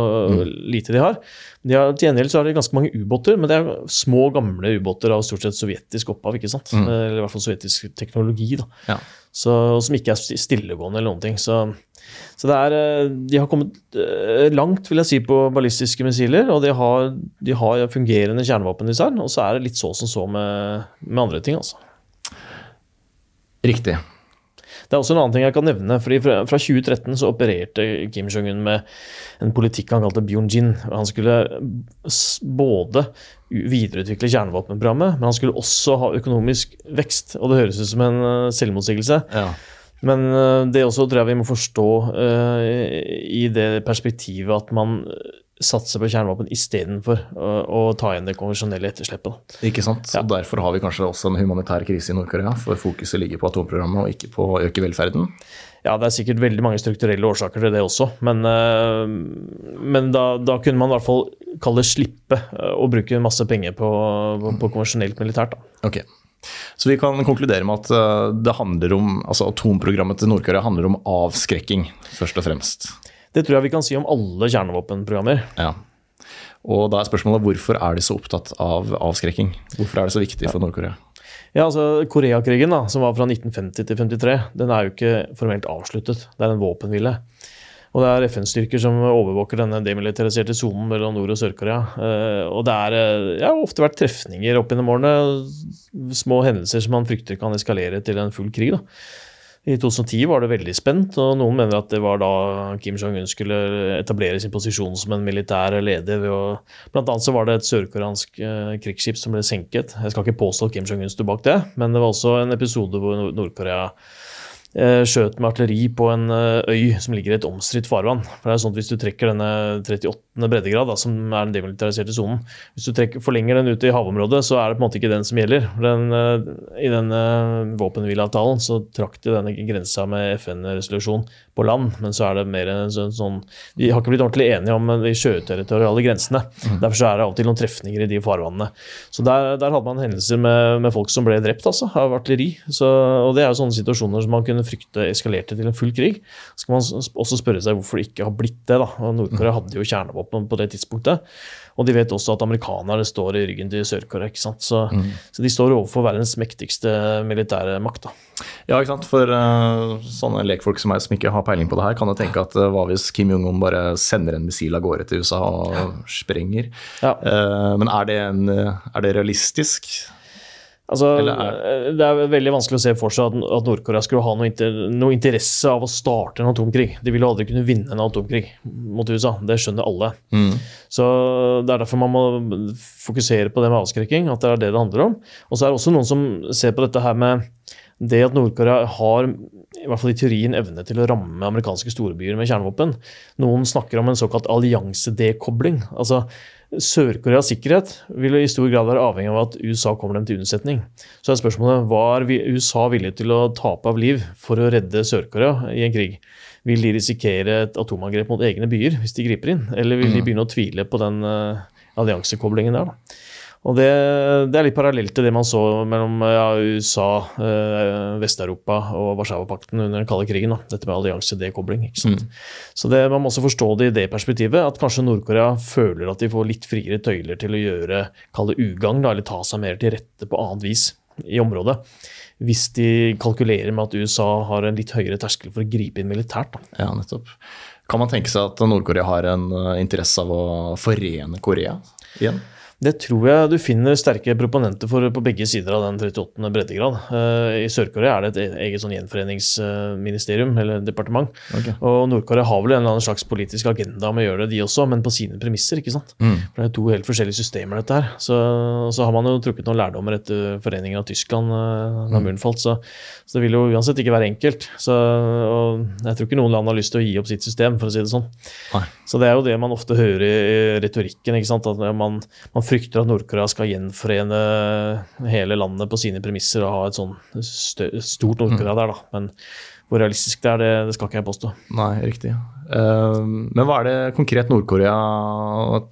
lite de har. De har. Til gjengjeld så har de ganske mange ubåter, men det er små, gamle ubåter av stort sett sovjetisk opphav. ikke sant? Eller i hvert fall sovjetisk teknologi. da. Ja. Så, som ikke er stillegående eller noen ting. Så, så er, eh, de har kommet eh, langt vil jeg si, på ballistiske missiler, og de har, de har fungerende kjernevåpendesign. Og så er det litt så som så med, med andre ting. altså. Riktig. Det er også en annen ting jeg kan nevne. fordi Fra, fra 2013 så opererte Kim Jong-un med en politikk han kalte Byung-jin. Han skulle både videreutvikle kjernevåpenprogrammet, men han skulle også ha økonomisk vekst. Og det høres ut som en eh, selvmotsigelse. Ja. Men øh, det også tror jeg vi må forstå uh, i det perspektivet at man satser på kjernevåpen istedenfor å, å ta igjen det konvensjonelle etterslepet. Ikke sant? Og Derfor har vi kanskje også en humanitær krise i Nord-Korea, for fokuset ligger på atomprogrammet og ikke på å øke velferden. Ja, det er sikkert veldig mange strukturelle årsaker til det også, men, øh, men da, da kunne man i hvert fall kalle det slippe øh, å bruke masse penger på, på, på konvensjonelt militært. da. Ok. Så vi kan konkludere med at uh, det handler om, altså atomprogrammet til Nord-Korea handler om avskrekking, først og fremst. Det tror jeg vi kan si om alle kjernevåpenprogrammer. Ja. Og da er spørsmålet hvorfor er de så opptatt av avskrekking? Hvorfor er det så viktig for Nord-Korea? Ja, altså Koreakrigen, da, som var fra 1950 til 1953, den er jo ikke formelt avsluttet. Det er en våpenhvile. Og det er FN-styrker som overvåker denne demilitariserte sonen mellom Nord- og Sør-Korea. Eh, og det er eh, ja, ofte vært trefninger opp gjennom årene. Små hendelser som man frykter kan eskalere til en full krig. da. I 2010 var det veldig spent, og noen mener at det var da Kim Jong-un skulle etablere sin posisjon som en militær leder. ved å, Blant annet så var det et sørkoreansk eh, krigsskip som ble senket. Jeg skal ikke påstå at Kim Jong-un sto bak det, men det var også en episode hvor Nord- Nord-Korea eh, skjøt med artilleri på en eh, øy som ligger i et omstridt farvann. For det er sånn at Hvis du trekker denne 38. breddegrad, da, som er den demilitariserte sonen, hvis du trekker, forlenger den ut i havområdet, så er det på en måte ikke den som gjelder. Den, eh, I denne våpenhvileavtalen så trakk de denne grensa med FN-resolusjon på land, men så er det mer en sånn, sånn De har ikke blitt ordentlig enige om de sjøterritoriale grensene. Derfor så er det av og til noen trefninger i de farvannene. Så der, der hadde man hendelser med, med folk som ble drept altså, av artilleri. Så, og det er jo sånne situasjoner som man kunne frykte eskalerte til en full krig. Så kan man også spørre seg hvorfor det ikke har blitt det. da. Nord-Korea hadde jo kjernevåpen på det tidspunktet. Og de vet også at amerikanerne står i ryggen til Sør-Korea. ikke sant? Så, så de står overfor verdens mektigste militære makt. da. Ja, ikke sant? For uh, sånne lekfolk som meg som ikke har peiling på det her, kan jo tenke at uh, hva hvis Kim Jong-un bare sender en missil av gårde til USA og sprenger? Ja. Uh, men er det, en, er det realistisk? Altså, Eller Det er veldig vanskelig å se for seg at, at Nord-Korea skulle ha noe, inter, noe interesse av å starte en atomkrig. De ville aldri kunne vinne en atomkrig mot USA, det skjønner alle. Så Det er derfor man må fokusere på det med avskrekking, at det er det det handler om. Og så er det også noen som ser på dette her med det at Nord-Korea har i hvert fall i teorien evne til å ramme amerikanske storbyer med kjernevåpen. Noen snakker om en såkalt alliansedekobling. Altså, Sør-Koreas sikkerhet vil i stor grad være avhengig av at USA kommer dem til unnsetning. Så er spørsmålet hva er USA villig til å tape av liv for å redde Sør-Korea i en krig? Vil de risikere et atomangrep mot egne byer hvis de griper inn, eller vil de begynne å tvile på den eh, alliansekoblingen der? da? Og det, det er litt parallelt til det man så mellom ja, USA, eh, Vest-Europa og Warszawapakten under den kalde krigen. Da. Dette med alliansedekobling. Mm. Så det, man må også forstå det i det perspektivet, at kanskje Nord-Korea føler at de får litt friere tøyler til å gjøre kall det ugagn, eller ta seg mer til rette på annet vis. i området. Hvis de kalkulerer med at USA har en litt høyere terskel for å gripe inn militært. Da. Ja, nettopp. Kan man tenke seg at Nord-Korea har en eh, interesse av å forene Korea igjen? Det tror jeg du finner sterke proponenter for på begge sider av den 38. breddegrad. Eh, I Sør-Korea er det et eget sånn gjenforeningsministerium eller departement. Okay. Og Nord-Korea har vel en eller annen slags politisk agenda med å gjøre det, de også, men på sine premisser. ikke sant? Mm. For Det er to helt forskjellige systemer, dette her. Så, så har man jo trukket noen lærdommer etter foreningen av Tyskland eh, da muren falt. Så, så det vil jo uansett ikke være enkelt. Så, og jeg tror ikke noen land har lyst til å gi opp sitt system, for å si det sånn. Nei. Så det er jo det man ofte hører i retorikken. ikke sant? At man, man frykter at Nord-Korea skal gjenforene hele landet på sine premisser og ha et sånn stort Nord-Korea der, da. Men hvor realistisk det er, det, det skal ikke jeg påstå. Nei, riktig. Uh, men hva er det konkret Nord-Korea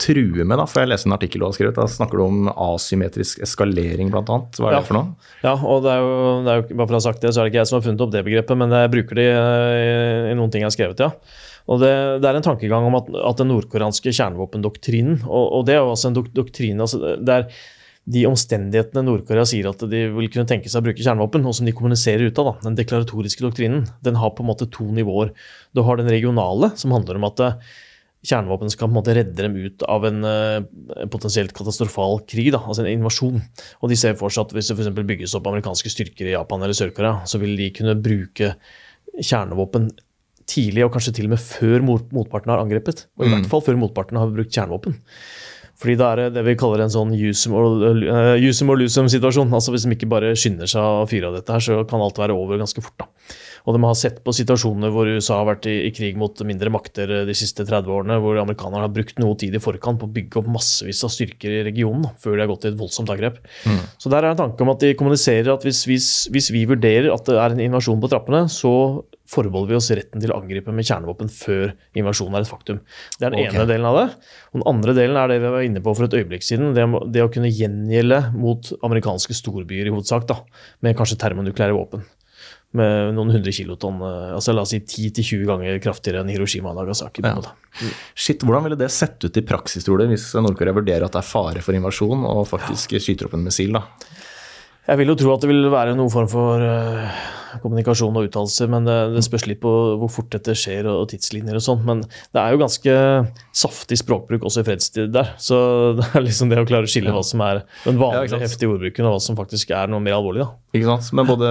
truer med, da? For jeg leste en artikkel du har skrevet. Da snakker du om asymmetrisk eskalering, annet. Hva er Ja. det for noe? Ja, og det er jo, det er jo bare for å ha sagt det, så er det ikke jeg som har funnet opp det begrepet, men jeg bruker det i, i noen ting jeg har skrevet, ja. Og det, det er en tankegang om at, at den nordkoreanske kjernevåpendoktrinen, og, og det er jo altså en dok doktrine altså det er de omstendighetene Nord-Korea sier at de vil kunne tenke seg å bruke kjernevåpen, og som de kommuniserer ut av, da, den deklaratoriske doktrinen, den har på en måte to nivåer. Du har den regionale, som handler om at eh, kjernevåpen skal på en måte redde dem ut av en eh, potensielt katastrofal krig, da, altså en invasjon. Og de ser for seg at hvis det f.eks. bygges opp amerikanske styrker i Japan eller Sør-Korea, så vil de kunne bruke kjernevåpen tidlig, og kanskje til og med før motparten har angrepet. Og i hvert fall før motparten har brukt kjernevåpen. Fordi da er det det vi kaller en sånn use them or, uh, use them or lose them-situasjon. Altså Hvis de ikke bare skynder seg å fyre av dette, her, så kan alt være over ganske fort. da. Og de har sett på situasjoner hvor USA har vært i, i krig mot mindre makter eh, de siste 30 årene, hvor amerikanerne har brukt noe tid i forkant på å bygge opp massevis av styrker i regionen før de har gått til et voldsomt angrep. Så der er en tanke om at de kommuniserer at hvis, hvis, hvis vi vurderer at det er en invasjon på trappene, så forbeholder vi oss retten til å angripe med kjernevåpen før invasjonen er et faktum. Det er den okay. ene delen av det. Og den andre delen er det vi var inne på for et øyeblikk siden. Det, det å kunne gjengjelde mot amerikanske storbyer i hovedsak, da, med kanskje termonukleære våpen. Med noen hundre kilotonn, eh, altså la oss si 10-20 ganger kraftigere enn Hiroshima og Nagasaki. Ja. Shit, Hvordan ville det sett ut i praksis, tror du, hvis Nord-Korea vurderer at det er fare for invasjon og faktisk skyter opp en missil? da? Jeg vil jo tro at det vil være noen form for eh, kommunikasjon og uttalelser, men det, det spørs litt på hvor fort dette skjer og, og tidslinjer og sånn. Men det er jo ganske saftig språkbruk også i fredstid der. Så det er liksom det å klare å skille hva som er den vanlige ja, heftige ordbruken, og hva som faktisk er noe mer alvorlig. da. Ikke sant? Men både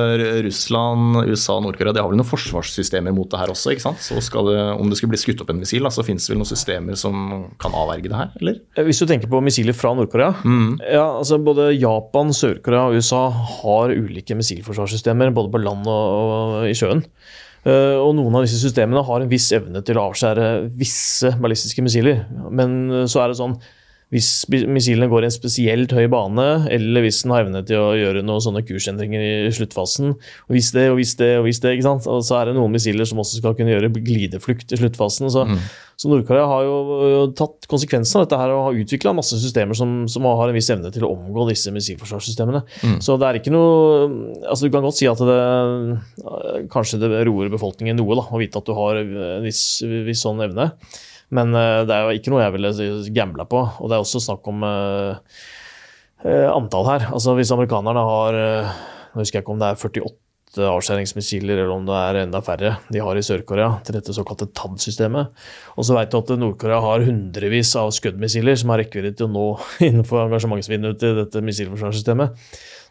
Russland, USA og Nord-Korea de har vel noen forsvarssystemer mot det her også? ikke sant? Så skal det, Om det skulle bli skutt opp en missil, da, så finnes det vel noen systemer som kan avverge det her? eller? Eh, Hvis du tenker på missiler fra Nord-Korea Mm. ja, altså Både Japan, Sør-Korea og USA har ulike missilforsvarssystemer, både på land og, og i sjøen. Uh, og noen av disse systemene har en viss evne til å avskjære visse ballistiske missiler. Men uh, så er det sånn hvis missilene går i en spesielt høy bane, eller hvis den har evne til å gjøre noen sånne kursendringer i sluttfasen, og hvis det og hvis det og hvis det, ikke sant? Og så er det noen missiler som også skal kunne gjøre glideflukt i sluttfasen. Så, så Nord-Korea har jo tatt konsekvensen av dette her og har utvikla masse systemer som, som har en viss evne til å omgå disse missilforsvarssystemene. Så det er ikke noe altså Du kan godt si at det kanskje det roer befolkningen noe da, å vite at du har en viss, viss sånn evne. Men eh, det er jo ikke noe jeg ville gambla på. Og det er også snakk om eh, eh, antall her. Altså Hvis amerikanerne har Nå husker jeg ikke om det er 48 avskjæringsmissiler, eller om det er enda færre de har i Sør-Korea, til dette såkalte TAD-systemet. Og så vet du at Nord-Korea har hundrevis av Scud-missiler som har rekkevidde til å nå innenfor engasjementsvinduet til dette missilforsvarssystemet.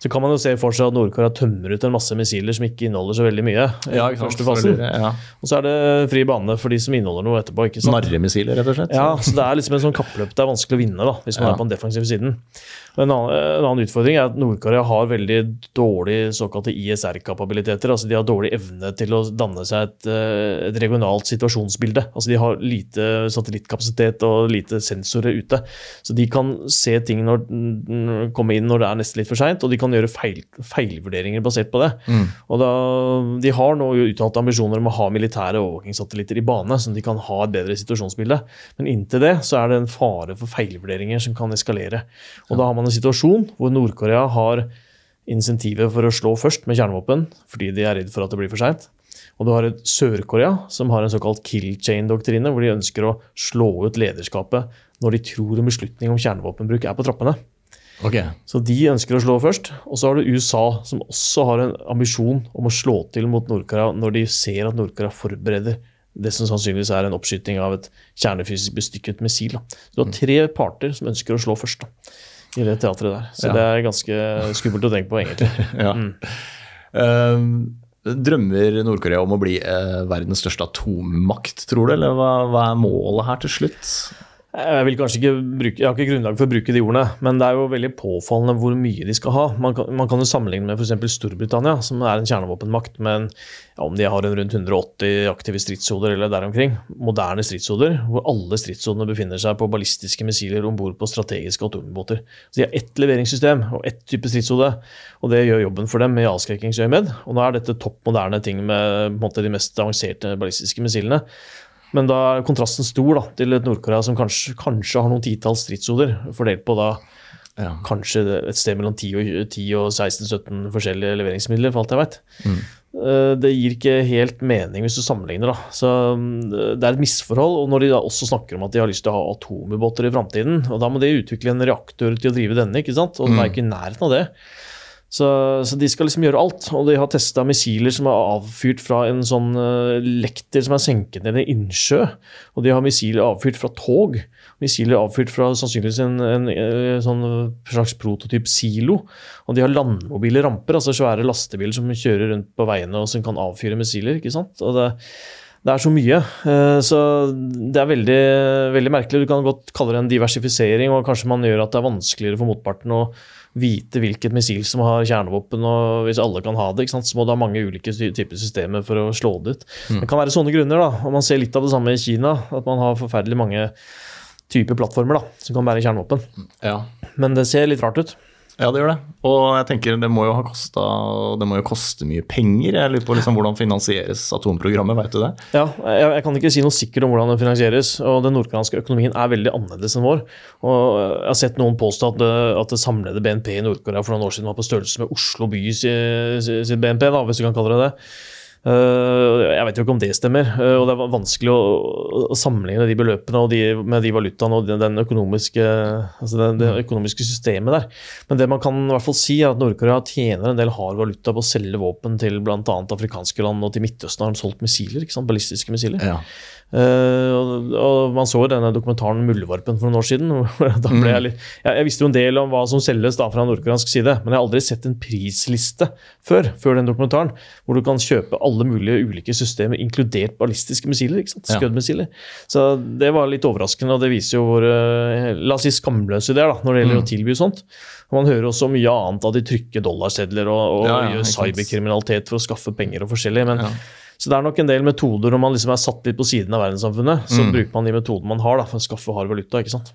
Så kan man jo se for seg at Nord-Korea tømmer ut en masse missiler som ikke inneholder så veldig mye. i første fasen. Ja. Og så er det fri bane for de som inneholder noe etterpå. ikke sant? Narremissiler, rett og slett? Ja, så Det er liksom en sånn kappløp det er vanskelig å vinne da, hvis man Ja. er på den defensive siden. Og en, annen, en annen utfordring er at Nord-Korea har veldig dårlig såkalte ISR-kapabiliteter. altså De har dårlig evne til å danne seg et, eh, et regionalt situasjonsbilde. altså De har lite satellittkapasitet og lite sensorer ute. Så de kan se ting når, komme inn når det er nesten litt for seint, og de kan gjøre feil, feilvurderinger basert på det. Og da, De har nå uttalte ambisjoner om å ha militære overvåkingssatellitter i bane, så de kan ha et bedre situasjonsbilde. Men inntil det så er det en fare for feilvurderinger som kan eskalere. Og Da har man en situasjon hvor Nord-Korea har insentivet for å slå først med kjernevåpen, fordi de er redd for at det blir for seint. Og du har Sør-Korea som har en såkalt kill chain-doktrine, hvor de ønsker å slå ut lederskapet når de tror en beslutning om kjernevåpenbruk er på trappene. Ok. Så de ønsker å slå først. Og så har du USA, som også har en ambisjon om å slå til mot Nord-Korea når de ser at Nord-Korea forbereder det som sannsynligvis er en oppskyting av et kjernefysisk bestykket missil. Da. Så du har tre parter som ønsker å slå først da, i det teatret der. Så Ja. det er ganske skummelt å tenke på, egentlig. Ja. Eh, drømmer Nord-Korea om å bli uh, verdens største atommakt, tror du? Eller hva, hva er målet her til slutt? Jeg vil kanskje ikke bruke, jeg har ikke grunnlag for å bruke de ordene, men det er jo veldig påfallende hvor mye de skal ha. Man kan, man kan jo sammenligne med f.eks. Storbritannia, som er en kjernevåpenmakt, men ja, om de har en rundt 180 aktive stridshoder eller der omkring, moderne stridshoder, hvor alle stridshodene befinner seg på ballistiske missiler om bord på strategiske atombåter. Så de har ett leveringssystem og ett type stridshode, og det gjør jobben for dem i avskrekkingsøyemed. Og nå er dette topp moderne ting med måte, de mest avanserte ballistiske missilene. Men da er kontrasten stor da, til et Nord-Korea som kanskje, kanskje har noen titalls stridshoder, fordelt på da Ja. kanskje et sted mellom 10 og, 10 og 16-17 forskjellige leveringsmidler, for alt jeg vet. Mm. Det gir ikke helt mening hvis du sammenligner. da. Så mm, Det er et misforhold. og Når de da også snakker om at de har lyst til å ha atomubåter i framtiden, da må de utvikle en reaktor til å drive denne, ikke sant? og de er ikke i nærheten av det. Så, så de skal liksom gjøre alt. Og de har testa missiler som er avfyrt fra en sånn uh, lekter som er senket ned i en innsjø. Og de har missiler avfyrt fra tog. Missiler avfyrt fra sannsynligvis en, en, en sånn slags prototyp silo. Og de har landmobile ramper, altså svære lastebiler som kjører rundt på veiene og som kan avfyre missiler. ikke sant? Og det, det er så mye. eh, Så det er veldig, veldig merkelig. Du kan godt kalle det en diversifisering, og kanskje man gjør at det er vanskeligere for motparten å vite hvilket missil som har kjernevåpen, og hvis alle kan ha det, så må du ha mange ulike typer systemer for å slå det ut. Det kan være sånne grunner, da. Og man ser litt av det samme i Kina, at man har forferdelig mange typer plattformer da, som kan bære kjernevåpen. Ja. Men det ser litt rart ut. Ja, det gjør det. Og jeg tenker det må jo ha kosta Det må jo koste mye penger. Jeg lurer på liksom hvordan finansieres atomprogrammet, veit du det? Ja, jeg, jeg kan ikke si noe sikkert om hvordan det finansieres. og Den nordkoreanske økonomien er veldig annerledes enn vår. og Jeg har sett noen påstå at det, at det samlede BNP i Nord-Korea for noen år siden var på størrelse med Oslo by si- sitt BNP, da, hvis du kan kalle det det. Eh, jeg vet jo ikke om det stemmer, eh, og det er vanskelig å, sammenligne de beløpene og de, med de valutaene og den, den økonomiske, altså det, det økonomiske systemet der. Men det man kan i hvert fall si er at Nord-Korea tjener en del hard valuta på å selge våpen til bl.a. afrikanske land, og til Midtøsten har de solgt missiler, ballistiske missiler. Ja. Eh, og, Man så denne dokumentaren 'Muldvarpen' for noen år siden. jeg, litt, jeg, jeg visste jo en del om hva som selges da fra nordkoreansk side, men jeg har aldri sett en prisliste før, før den dokumentaren, hvor du kan kjøpe alle mulige ulike systemer, inkludert ballistiske missiler. sant? Ja. Så det var litt overraskende, og det viser jo hvor eh, la oss si skamløse de er når det gjelder å tilby sånt. Man hører også mye annet av de trykker dollarsedler og, og Ja, ja, gjør cyberkriminalitet for å skaffe penger og forskjellig. men. Så det er nok en del metoder når man liksom er satt litt på siden av verdenssamfunnet, så Mm. bruker man de metodene man har da, for å skaffe hard valuta. ikke sant?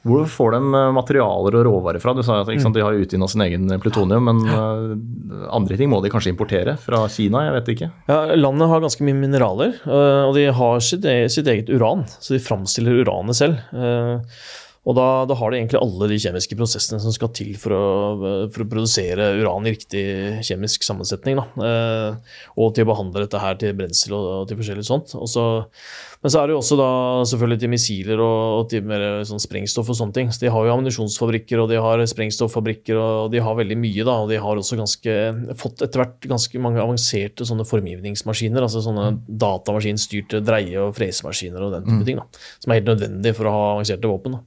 Hvor får de eh, materialer og råvarer fra? Du sa at sant, de har utvinna sin egen plutonium, men eh, andre ting må de kanskje importere fra Kina? Jeg vet ikke. Ja, Landet har ganske mye mineraler, og de har e- sitt eget uran. Så de framstiller uranet selv. Og da, da har de egentlig alle de kjemiske prosessene som skal til for å, for å produsere uran i riktig kjemisk sammensetning. Øh, Og til å behandle dette her til brensel og, og til forskjellig sånt. Og så, men så er det jo også da selvfølgelig til missiler og, og til mer sånn sprengstoff og sånne ting. Så de har jo ammunisjonsfabrikker og de har sprengstoffabrikker og de har veldig mye. da, Og de har også ganske, fått etter hvert ganske mange avanserte sånne formgivningsmaskiner. Altså sånne datamaskinstyrte dreie- og fresemaskiner og den type ting. da, Som er helt nødvendig for å ha avanserte våpen. da.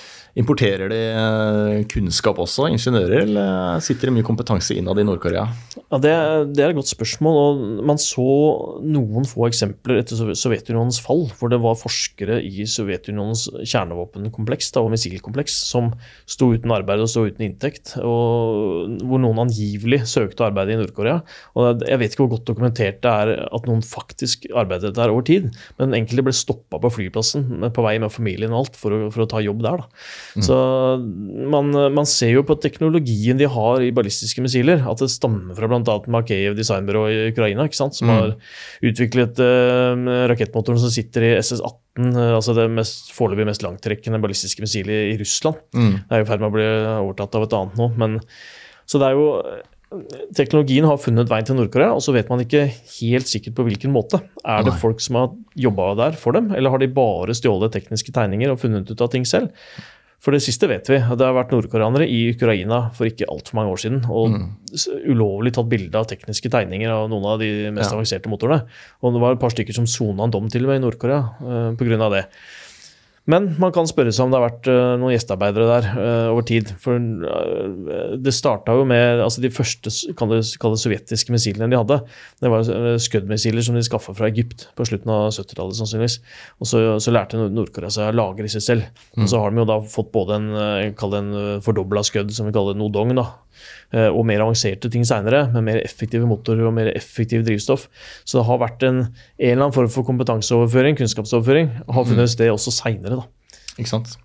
Importerer de eh, kunnskap også, ingeniører, eller sitter det mye kompetanse innad i Nord-Korea? Ja, det, det er et godt spørsmål. og Man så noen få eksempler etter Sov- Sovjetunionens fall, hvor det var forskere i Sovjetunionens kjernevåpenkompleks da, og missilkompleks som sto uten arbeid og sto uten inntekt, og hvor noen angivelig søkte arbeid i Nord-Korea. Jeg vet ikke hvor godt dokumentert det er at noen faktisk arbeidet der over tid, men enkelte ble stoppa på flyplassen på vei med familien og alt for å, for å ta jobb der. da. Så man, man ser jo på teknologien de har i ballistiske missiler, at det stammer fra bl.a. Makeyev designbyrå i Ukraina, som har utviklet uh, rakettmotoren som sitter i SS-18, uh, altså det mest, foreløpig mest langtrekkende ballistiske missilet i Russland. Det er i ferd med å bli overtatt av et annet nå. Men, så det er jo Teknologien har funnet veien til Nord-Korea, og så vet man ikke helt sikkert på hvilken måte. Er det folk som har jobba der for dem, eller har de bare stjålet tekniske tegninger og funnet ut av ting selv? For det siste vet vi. Det har vært nordkoreanere i Ukraina for ikke altfor mange år siden og mm. ulovlig tatt bilde av tekniske tegninger av noen av de mest Ja. avanserte motorene. Og det var et par stykker som sona en dom til og med i Nord-Korea uh, pga. det. Men man kan spørre seg om det har vært eh, noen gjestearbeidere der eh, over tid. For eh, det starta jo med altså de første kan det, kall det sovjetiske missilene de hadde. Det var Scud-missiler som de skaffa fra Egypt på slutten av 70-tallet sannsynligvis. Og så, så lærte Nord- Nord-Korea seg å lage disse selv. Og så har de jo da fått både en, en fordobla Scud, som vi kaller Nodong, da. Eh, Og mer avanserte ting seinere, med mer effektive motorer og mer effektive drivstoff. Så det har vært en, en eller annen form for kompetanseoverføring, kunnskapsoverføring, har funnet sted også seinere. Ikke sant?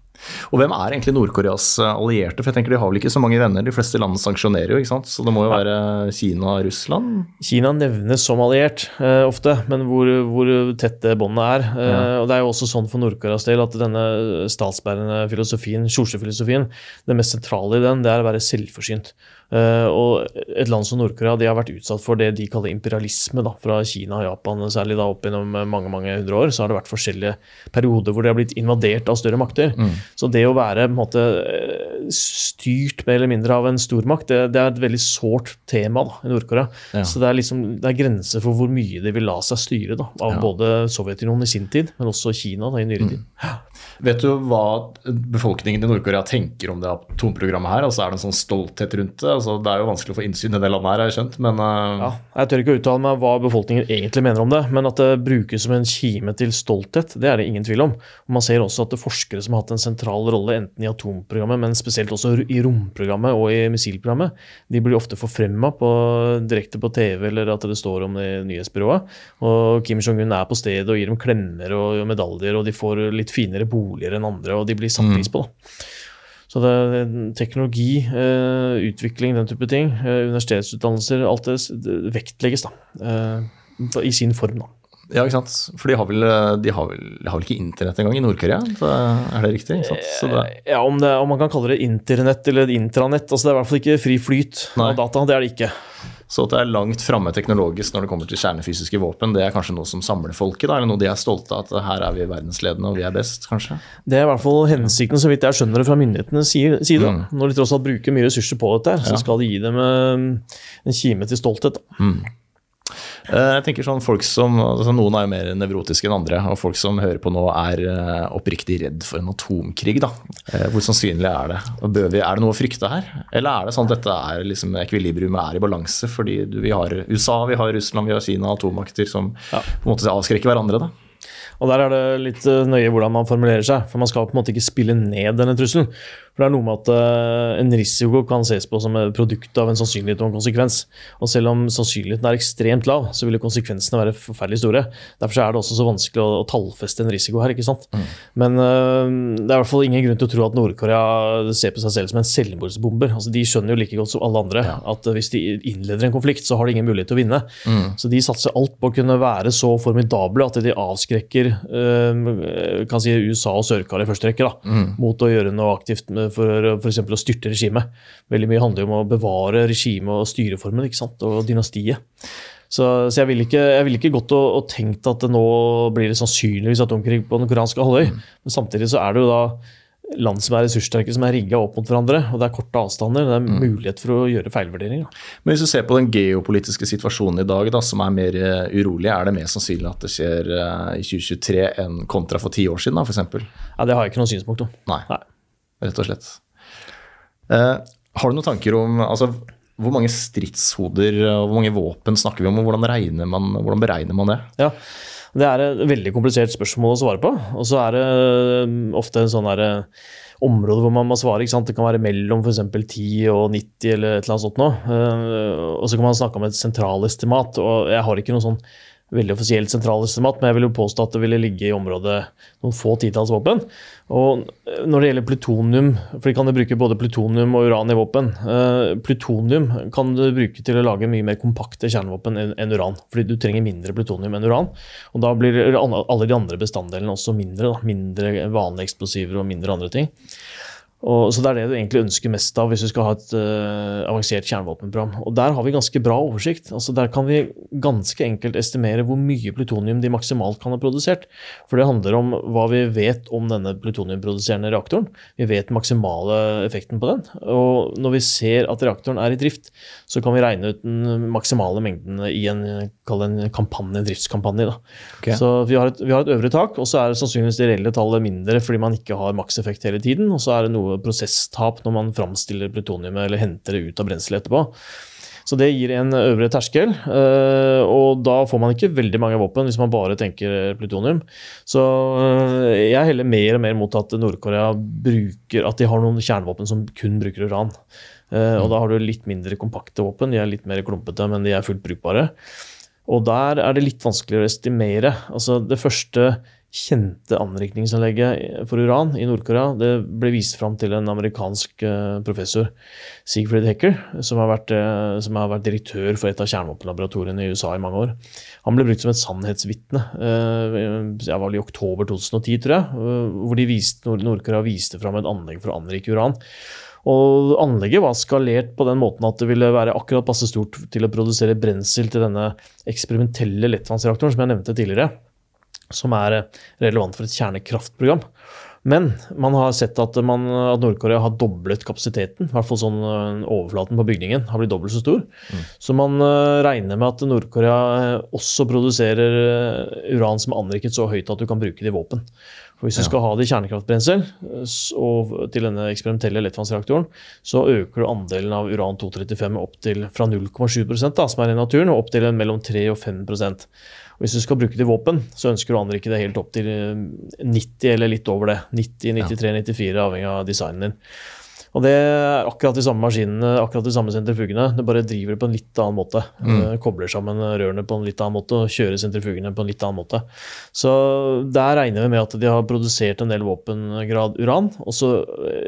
Og hvem er egentlig Nord-Koreas eh, allierte? For jeg tenker De har vel ikke så mange venner, de fleste land sanksjonerer jo, ikke sant? Så det må jo være Kina og Russland? Kina nevnes som alliert eh, ofte, men hvor, hvor tett det båndet er. Eh, og Det er jo også sånn for Nord-Koreas del at denne statsbærende filosofien, Sjosje-filosofien, det mest sentrale i den, det er å være selvforsynt. Eh, og et land som Nord-Korea de har vært utsatt for det de kaller imperialisme da, fra Kina og Japan. Særlig da opp gjennom mange mange hundre år så har det vært forskjellige perioder hvor de har blitt invadert av større makter. Så det å være måte eh, styrt mer eller mindre av en stormakt, det, det er et veldig sårt tema da, i Nord-Korea. Ja. Så det er, liksom, det er grenser for hvor mye de vil la seg styre da, av Ja. både Sovjetunionen i sin tid, men også Kina i nyere tid. Vet du hva befolkningen i Nord-Korea tenker om det atomprogrammet her? Altså Er det en sånn stolthet rundt det? Altså, det er jo vanskelig å få innsyn i det landet her, har jeg skjønt, men uh... Ja, jeg tør ikke å uttale meg hva befolkningen egentlig mener om det, men at det brukes som en kime til stolthet, det er det ingen tvil om. Og Man ser også at det er forskere som har hatt en sentral rolle enten i atomprogrammet, men spesielt også i romprogrammet og i missilprogrammet, de blir ofte forfremma direkte på TV eller at det står om det i nyhetsbyrået. Og Kim Jong-un er på stedet og gir dem klemmer og medaljer, og de får litt finere boliger enn andre, og de blir satt pris på. da. Så det, teknologi, eh, utvikling, den type ting, eh, universitetsutdannelser, alt det, det vektlegges da, eh, i sin form. da. Ja, ikke sant. For de har vel, de har vel, de har vel ikke internett engang i Nord-Korea? Er det riktig? Det, Ja, om, det, om man kan kalle det internett eller intranett, altså det er i hvert fall ikke fri flyt Nei. av data. Det er det ikke. så at det er langt framme teknologisk når det kommer til kjernefysiske våpen, det er kanskje noe som samler folket? da, Eller noe de er stolte av? At her er vi verdensledende og vi er best, kanskje? Det er i hvert fall hensikten, så vidt jeg skjønner det fra myndighetenes si- side. Mm. Når de tross alt bruker mye ressurser på dette, så skal de gi dem eh, en kime til stolthet. da. Eh, Jeg tenker sånn folk som, altså Noen er jo mer nevrotiske enn andre, og folk som hører på nå er eh, oppriktig redd for en atomkrig. da. Eh, Hvor sannsynlig er det? Og bør vi, er det noe å frykte her? Eller er det sånn at dette er liksom ekvilibriumet er i balanse? Fordi vi har USA, vi har Russland, vi har Kina, atommakter som Ja. på en måte avskrekker hverandre. da. Og der er det litt eh, nøye hvordan man formulerer seg, for man skal på en måte ikke spille ned denne trusselen. For det er noe med at eh, en risiko kan ses på som et produkt av en sannsynlighet og en konsekvens. Og selv om sannsynligheten er ekstremt lav, så vil konsekvensene være forferdelig store. Derfor er det også så vanskelig å, å tallfeste en risiko her, ikke sant. Men eh, det er i hvert fall ingen grunn til å tro at Nord-Korea ser på seg selv som en selvmordsbomber. Altså, de skjønner jo like godt som alle andre at eh, hvis de innleder en konflikt, så har de ingen mulighet til å vinne. Så de satser alt på å kunne være så formidable at de avskrekker kan si USA og Sør-Korea i første rekke da, mot å gjøre noe aktivt med, for f.eks. å styrte regimet. Veldig mye handler jo om å bevare regimet og styreformen ikke sant? og dynastiet. Så, så jeg ville ikke, jeg ville ikke gått og, og tenkt at det nå blir det sannsynligvis atomkrig på den koranske halvøy. Men samtidig så er det jo da land som er ressurssterke, som er rigga opp mot hverandre. og Det er korte avstander. Det er mulighet for å gjøre feilvurderinger. Men hvis du ser på den geopolitiske situasjonen i dag, da, som er mer eh, urolig, er det mer sannsynlig at det skjer eh, i 2023 enn kontra for ti år siden, f.eks.? Ja, det har jeg ikke noe synspunkt om. Nei, Nei. Rett og slett. Eh, har du noen tanker om altså, hvor mange stridshoder og hvor mange våpen snakker vi om, og hvordan, man, hvordan beregner man det? Ja, Det er et veldig komplisert spørsmål å svare på. Og så er det um, ofte en sånn der, eh, område hvor man må svare. ikke sant? Det kan være mellom f.eks. 10 og 90 eller et eller annet sånt noe. Eh, Og så kan man snakke om et sentralestimat. og Jeg har ikke noe sånn veldig offisielt sentralestimat, men jeg vil jo påstå at det ville ligge i området noen få titalls våpen. Og når det gjelder plutonium, for de kan jo bruke både plutonium og uran i våpen. uh, plutonium kan du bruke til å lage mye mer kompakte kjernevåpen enn uran. Fordi du trenger mindre plutonium enn uran. Og da blir alle de andre bestanddelene også mindre. Da. Mindre vanlige eksplosiver og mindre andre ting. Og, så Det er det du egentlig ønsker mest av hvis du skal ha et uh, avansert kjernevåpenprogram. Og Der har vi ganske bra oversikt. Altså Der kan vi ganske enkelt estimere hvor mye plutonium de maksimalt kan ha produsert. For det handler om hva vi vet om denne plutoniumproduserende reaktoren. Vi vet maksimale effekten på den. Og når vi ser at reaktoren er i drift, så kan vi regne ut den maksimale mengden i en, en kampanje, en driftskampanje. Okay. Så vi har, et, vi har, et, øvre tak, og så er det sannsynligvis det reelle tallet mindre fordi man ikke har makseffekt hele tiden. og så er det noe prosesstap når man framstiller plutoniumet eller henter det ut av brenselet etterpå. Så det gir en øvre terskel, eh, og da får man ikke veldig mange våpen hvis man bare tenker plutonium. Så eh, jeg heller mer og mer mot at Nord-Korea bruker at de har noen kjernevåpen som kun bruker uran. Eh, og da har du litt mindre kompakte våpen, de er litt mer klumpete, men de er fullt brukbare. Og der er det litt vanskeligere å estimere. Altså det første kjente anrikningsanlegget for uran i Nord-Korea det ble vist fram til en amerikansk eh, professor, Siegfried Hecker, som har, vært, eh, som har vært direktør for et av kjernevåpenlaboratoriene i USA i mange år. Han ble brukt som et sannhetsvitne eh, jeg i oktober 2010, tror jeg, hvor viste, Nord-Korea viste fram et anlegg for å anrike uran. Og anlegget var skalert på den måten at det ville være akkurat passe stort til å produsere brensel til denne eksperimentelle lettvannsreaktoren som jeg nevnte tidligere som er eh, relevant for et kjernekraftprogram. Men man har sett at, man, at Nord-Korea har doblet kapasiteten. I hvert fall sånn eh, overflaten på bygningen har blitt dobbelt så stor. Mm. Så man uh, regner med at Nord-Korea også produserer uran som er anriket så høyt at du kan bruke det i våpen. For Hvis du skal ha det i kjernekraftbrensel og til denne eksperimentelle lettvannsreaktoren, så øker du andelen av uran-235 opp til fra 0,7 som er i naturen, og opp til mellom 3 og 5 og Hvis du skal bruke det i våpen, så ønsker du å anrike det helt opp til 90 eh, eller litt over det. 90, 93, 94, avhengig av designen din. Og det er akkurat de samme maskinene, akkurat de samme sentrifugene. Det bare driver det på en litt annen måte. Mm. Kobler sammen rørene på en litt annen måte og kjører sentrifugene på en litt annen måte. Så der regner vi med at de har produsert en del våpengrad uran. Og så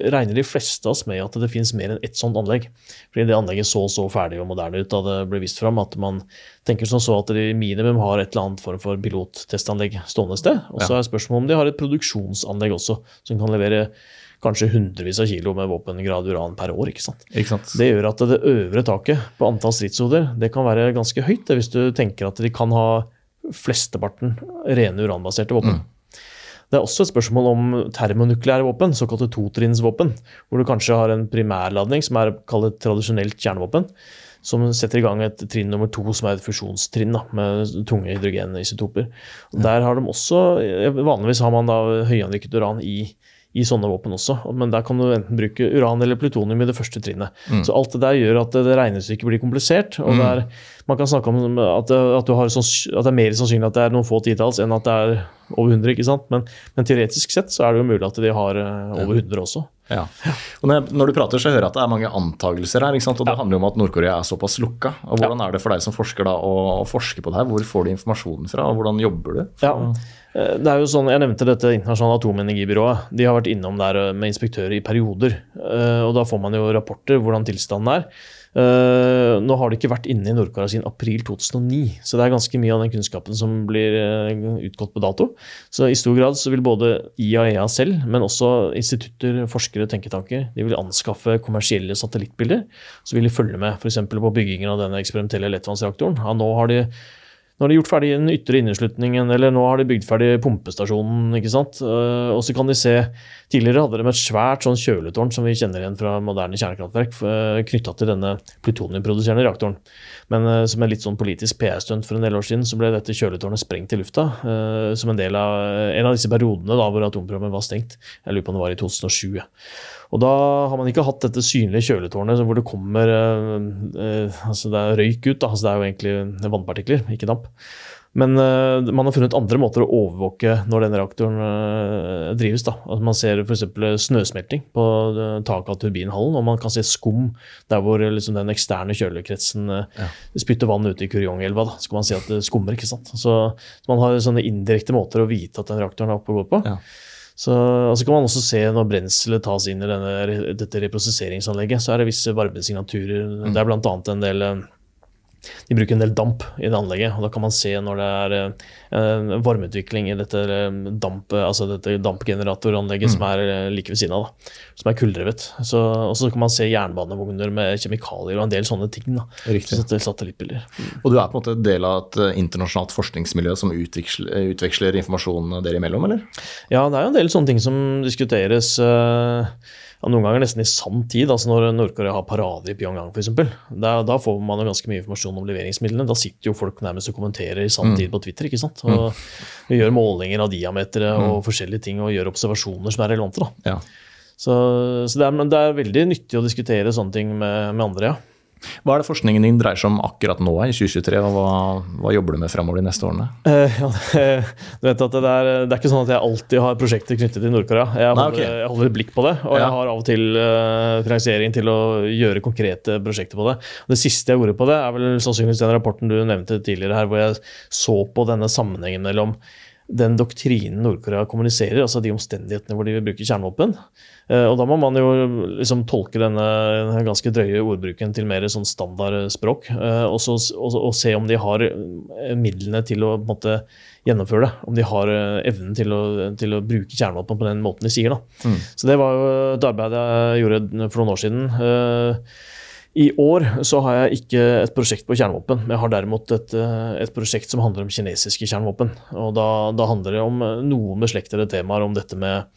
regner de fleste av oss med at det finnes mer enn ett sånt anlegg. Fordi det anlegget så så ferdig og moderne ut da det ble vist fram at man tenker som så at de minimum har et eller annet form for pilottestanlegg stående sted. Og så er spørsmålet om de har et produksjonsanlegg også som kan levere kanskje hundrevis av kilo med våpengrad uran per år. ikke sant? Ikke sant? Det gjør at det øvre taket på antall stridshoder det kan være ganske høyt hvis du tenker at de kan ha flesteparten rene uranbaserte våpen. Mm. Det er også et spørsmål om termonukleære våpen, såkalte totrinnsvåpen. Hvor du kanskje har en primærladning som er kalt tradisjonelt kjernevåpen. Som setter i gang et trinn nummer to, som er et fusjonstrinn da, med tunge hydrogenisotoper. Der har de også, Vanligvis har man da høyanriket uran i i sånne våpen også. Men der kan du enten bruke uran eller plutonium i det første trinnet. Mm. Så alt det der gjør at det regnestykket blir komplisert. og mm. er, Man kan snakke om at, at, sånn, at, det er mer sannsynlig at det er noen få titalls enn at det er over 100. ikke sant? Men, men teoretisk sett så er det jo mulig at de har eh, over 100 også. Ja. Og når, du prater, så hører jeg at det er mange antakelser her. ikke sant? Og det handler jo om at Nord-Korea er såpass lukka. Og Hvordan er det for deg som forsker da, å forske på det her? Hvor får du informasjonen fra, og hvordan jobber du? Ja, Eh, det er jo sånn, Jeg nevnte dette internasjonale atomenergibyrået. De har vært innom der eh, med inspektører i perioder. Eh, og Da får man jo rapporter hvordan tilstanden er. Nå har de ikke vært inne i Nord-Korea siden april 2009, så det er ganske mye av den kunnskapen som blir utgått på dato. Så i stor grad så vil både IAEA e selv, men også institutter, forskere, tenketanker, de vil anskaffe kommersielle satellittbilder. Så vil de følge med f.eks. på byggingen av denne eksperimentelle lettvannsreaktoren. Ja, nå har de nå har de gjort ferdig den ytre inneslutningen, eller nå har de bygd ferdig pumpestasjonen. ikke sant? Eh, og så kan de se Tidligere hadde de et svært sånn kjøletårn som vi kjenner igjen fra moderne kjernekraftverk, eh, knytta til denne plutoniumproduserende reaktoren. Men uh, som en litt sånn politisk PR-stunt for en del år siden, så ble dette kjøletårnet sprengt i lufta. Som en del av en av disse periodene da, hvor atomprogrammet var stengt. Jeg lurer på om det var i 2007. Og da har man ikke hatt dette synlige kjøletårnet hvor det kommer eh, altså Det er røyk ut, da. Altså det er jo egentlig vannpartikler, ikke damp. Men eh, man har funnet andre måter å overvåke når den reaktoren eh, drives. Da. Altså man ser f.eks. snøsmelting på uh, taket av turbinhallen, og man kan se skum der hvor liksom, den eksterne kjølekretsen ja. spytter vann ute i Kurjongelva. Da. Så kan man si at det skummer. ikke sant? Så, så man har sånne indirekte måter å vite at den reaktoren er oppe og går på. Ja. Så altså kan man også se når brenselet tas inn i denne, dette reprosesseringsanlegget, så er det visse varmesignaturer. Mm. Det er bl.a. en del de bruker en del damp i det anlegget. og Da kan man se når det er eh, varmeutvikling i dette, eh, damp, altså dette dampgeneratoranlegget som er eh, like ved siden av. Da, som er kulldrevet. Så, og så kan man se jernbanevogner med kjemikalier og en del sånne ting. Da. Er satellittbilder. Og du er på en måte del av et internasjonalt forskningsmiljø som utveksler, utveksler informasjon dere imellom, eller? Ja, det er jo en del sånne ting som diskuteres. eh, ja, noen ganger nesten i sann tid, altså når Nord-Korea har parader i Pyongyang f.eks. Da, da får man jo ganske mye informasjon om leveringsmidlene. Da sitter jo folk nærmest og kommenterer i sann tid på Twitter. ikke sant? Og vi gjør målinger av diametere og forskjellige ting og gjør observasjoner som er relevante. da. Ja. Så, så det, er, men det er veldig nyttig å diskutere sånne ting med, med andre, ja. Hva er det forskningen din dreier seg om akkurat nå i 2023, og hva, hva jobber du med fremover de neste årene? Uh, ja, det, du vet at det, er, det er ikke sånn at jeg alltid har prosjekter knyttet til Nord-Korea. Jeg, okay. jeg holder et blikk på det, og Ja. jeg har av og til uh, finansiering til å gjøre konkrete prosjekter på det. Det siste jeg gjorde på det, er vel sannsynligvis den rapporten du nevnte tidligere her, hvor jeg så på denne sammenhengen mellom den doktrinen Nord-Korea kommuniserer, altså de omstendighetene hvor de vil bruke kjernevåpen. Eh, Og da må man jo liksom tolke denne ganske drøye ordbruken til mer sånn standardspråk, eh, og, så, og, og se om de har eh, midlene til å måte gjennomføre det. Om de har eh, evnen til å, til å bruke kjernevåpen på den måten de sier. Da. Så det var jo et arbeid jeg gjorde for noen år siden. I år så har jeg ikke et prosjekt på kjernevåpen, jeg har derimot et, eh, et prosjekt som handler om kinesiske kjernevåpen. Og da, da handler det om eh, noen beslektede temaer om dette med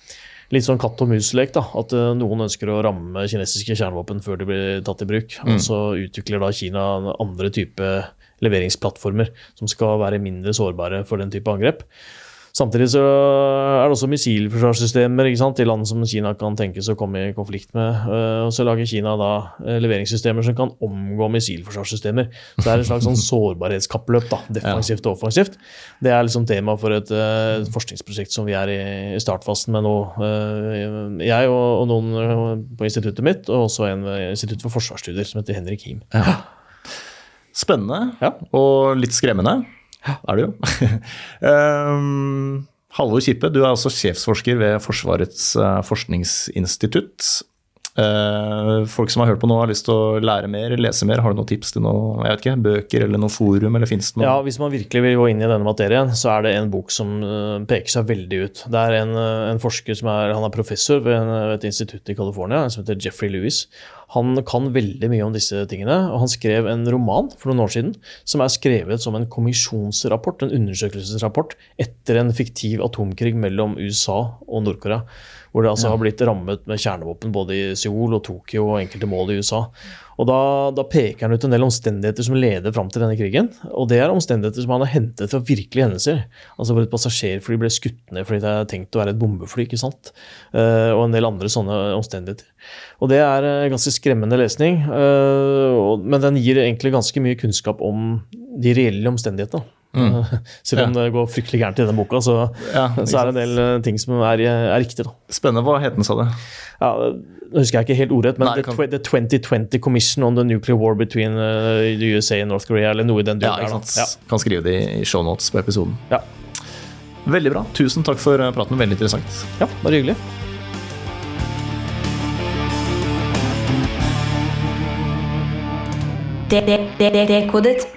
litt sånn katt og mus-lek. da, At eh, noen ønsker å ramme kinesiske kjernevåpen før de blir tatt i bruk. Og så utvikler da Kina andre type leveringsplattformer som skal være mindre sårbare for den type angrep. Samtidig så er det også missilforsvarssystemer ikke sant, i land som Kina kan tenkes å komme i konflikt med. Eh, Og så lager Kina da eh, leveringssystemer som kan omgå missilforsvarssystemer. Så det er et slags sånn sårbarhetskappløp, da, defensivt og offensivt. Det er liksom tema for et eh, forskningsprosjekt som vi er i, i startfasen med nå. Jeg og, og noen på instituttet mitt, og også en ved Institutt for forsvarsstudier som heter Henrik Him. Spennende Ja. og litt skremmende er det jo. um, Halvor Kippe, du er altså sjefsforsker ved Forsvarets eh, forskningsinstitutt. Eh, folk som har hørt på nå, har lyst til å lære mer, lese mer. Har du noen tips til noe, jeg vet ikke, bøker eller noe forum? eller finnes det noe? Ja, Hvis man virkelig vil gå inn i denne materien, så er det en bok som eh, peker seg veldig ut. Det er en, eh, en forsker som er, han er professor ved, et institutt i California, som heter Jeffrey Lewis. Han kan veldig mye om disse tingene, og han skrev en roman for noen år siden som er skrevet som en kommisjonsrapport, en undersøkelsesrapport, etter en fiktiv atomkrig mellom USA og Nord-Korea. Hvor det altså har blitt rammet med kjernevåpen både i Seoul og Tokyo og enkelte mål i USA. Og da, da peker han ut en del omstendigheter som leder fram til denne krigen. Og det er omstendigheter som han har hentet fra virkelige hendelser. Altså hvor et passasjerfly ble skutt ned fordi det er tenkt å være et bombefly. ikke sant? Eh, og en del andre sånne omstendigheter. Og det er ganske skremmende lesning. eh, men den gir egentlig ganske mye kunnskap om de reelle omstendighetene. Eh, Selv om det går fryktelig gærent i denne boka, så, Ja, så er det en del eh, ting som er, er riktig. da. Spennende. Hva het den, sa du? Ja, nå husker jeg ikke helt ordrett, men Nei, the, kan- the 2020 Commission on the Nuclear War between uh, the USA and North Korea, eller noe i den Ja, duren ikke der, da. Kan skrive det i shownotes på episoden. Ja. Veldig bra. Tusen takk for eh, praten. Veldig interessant. Ja, bare hyggelig. Det, det, det, det, Dekodet.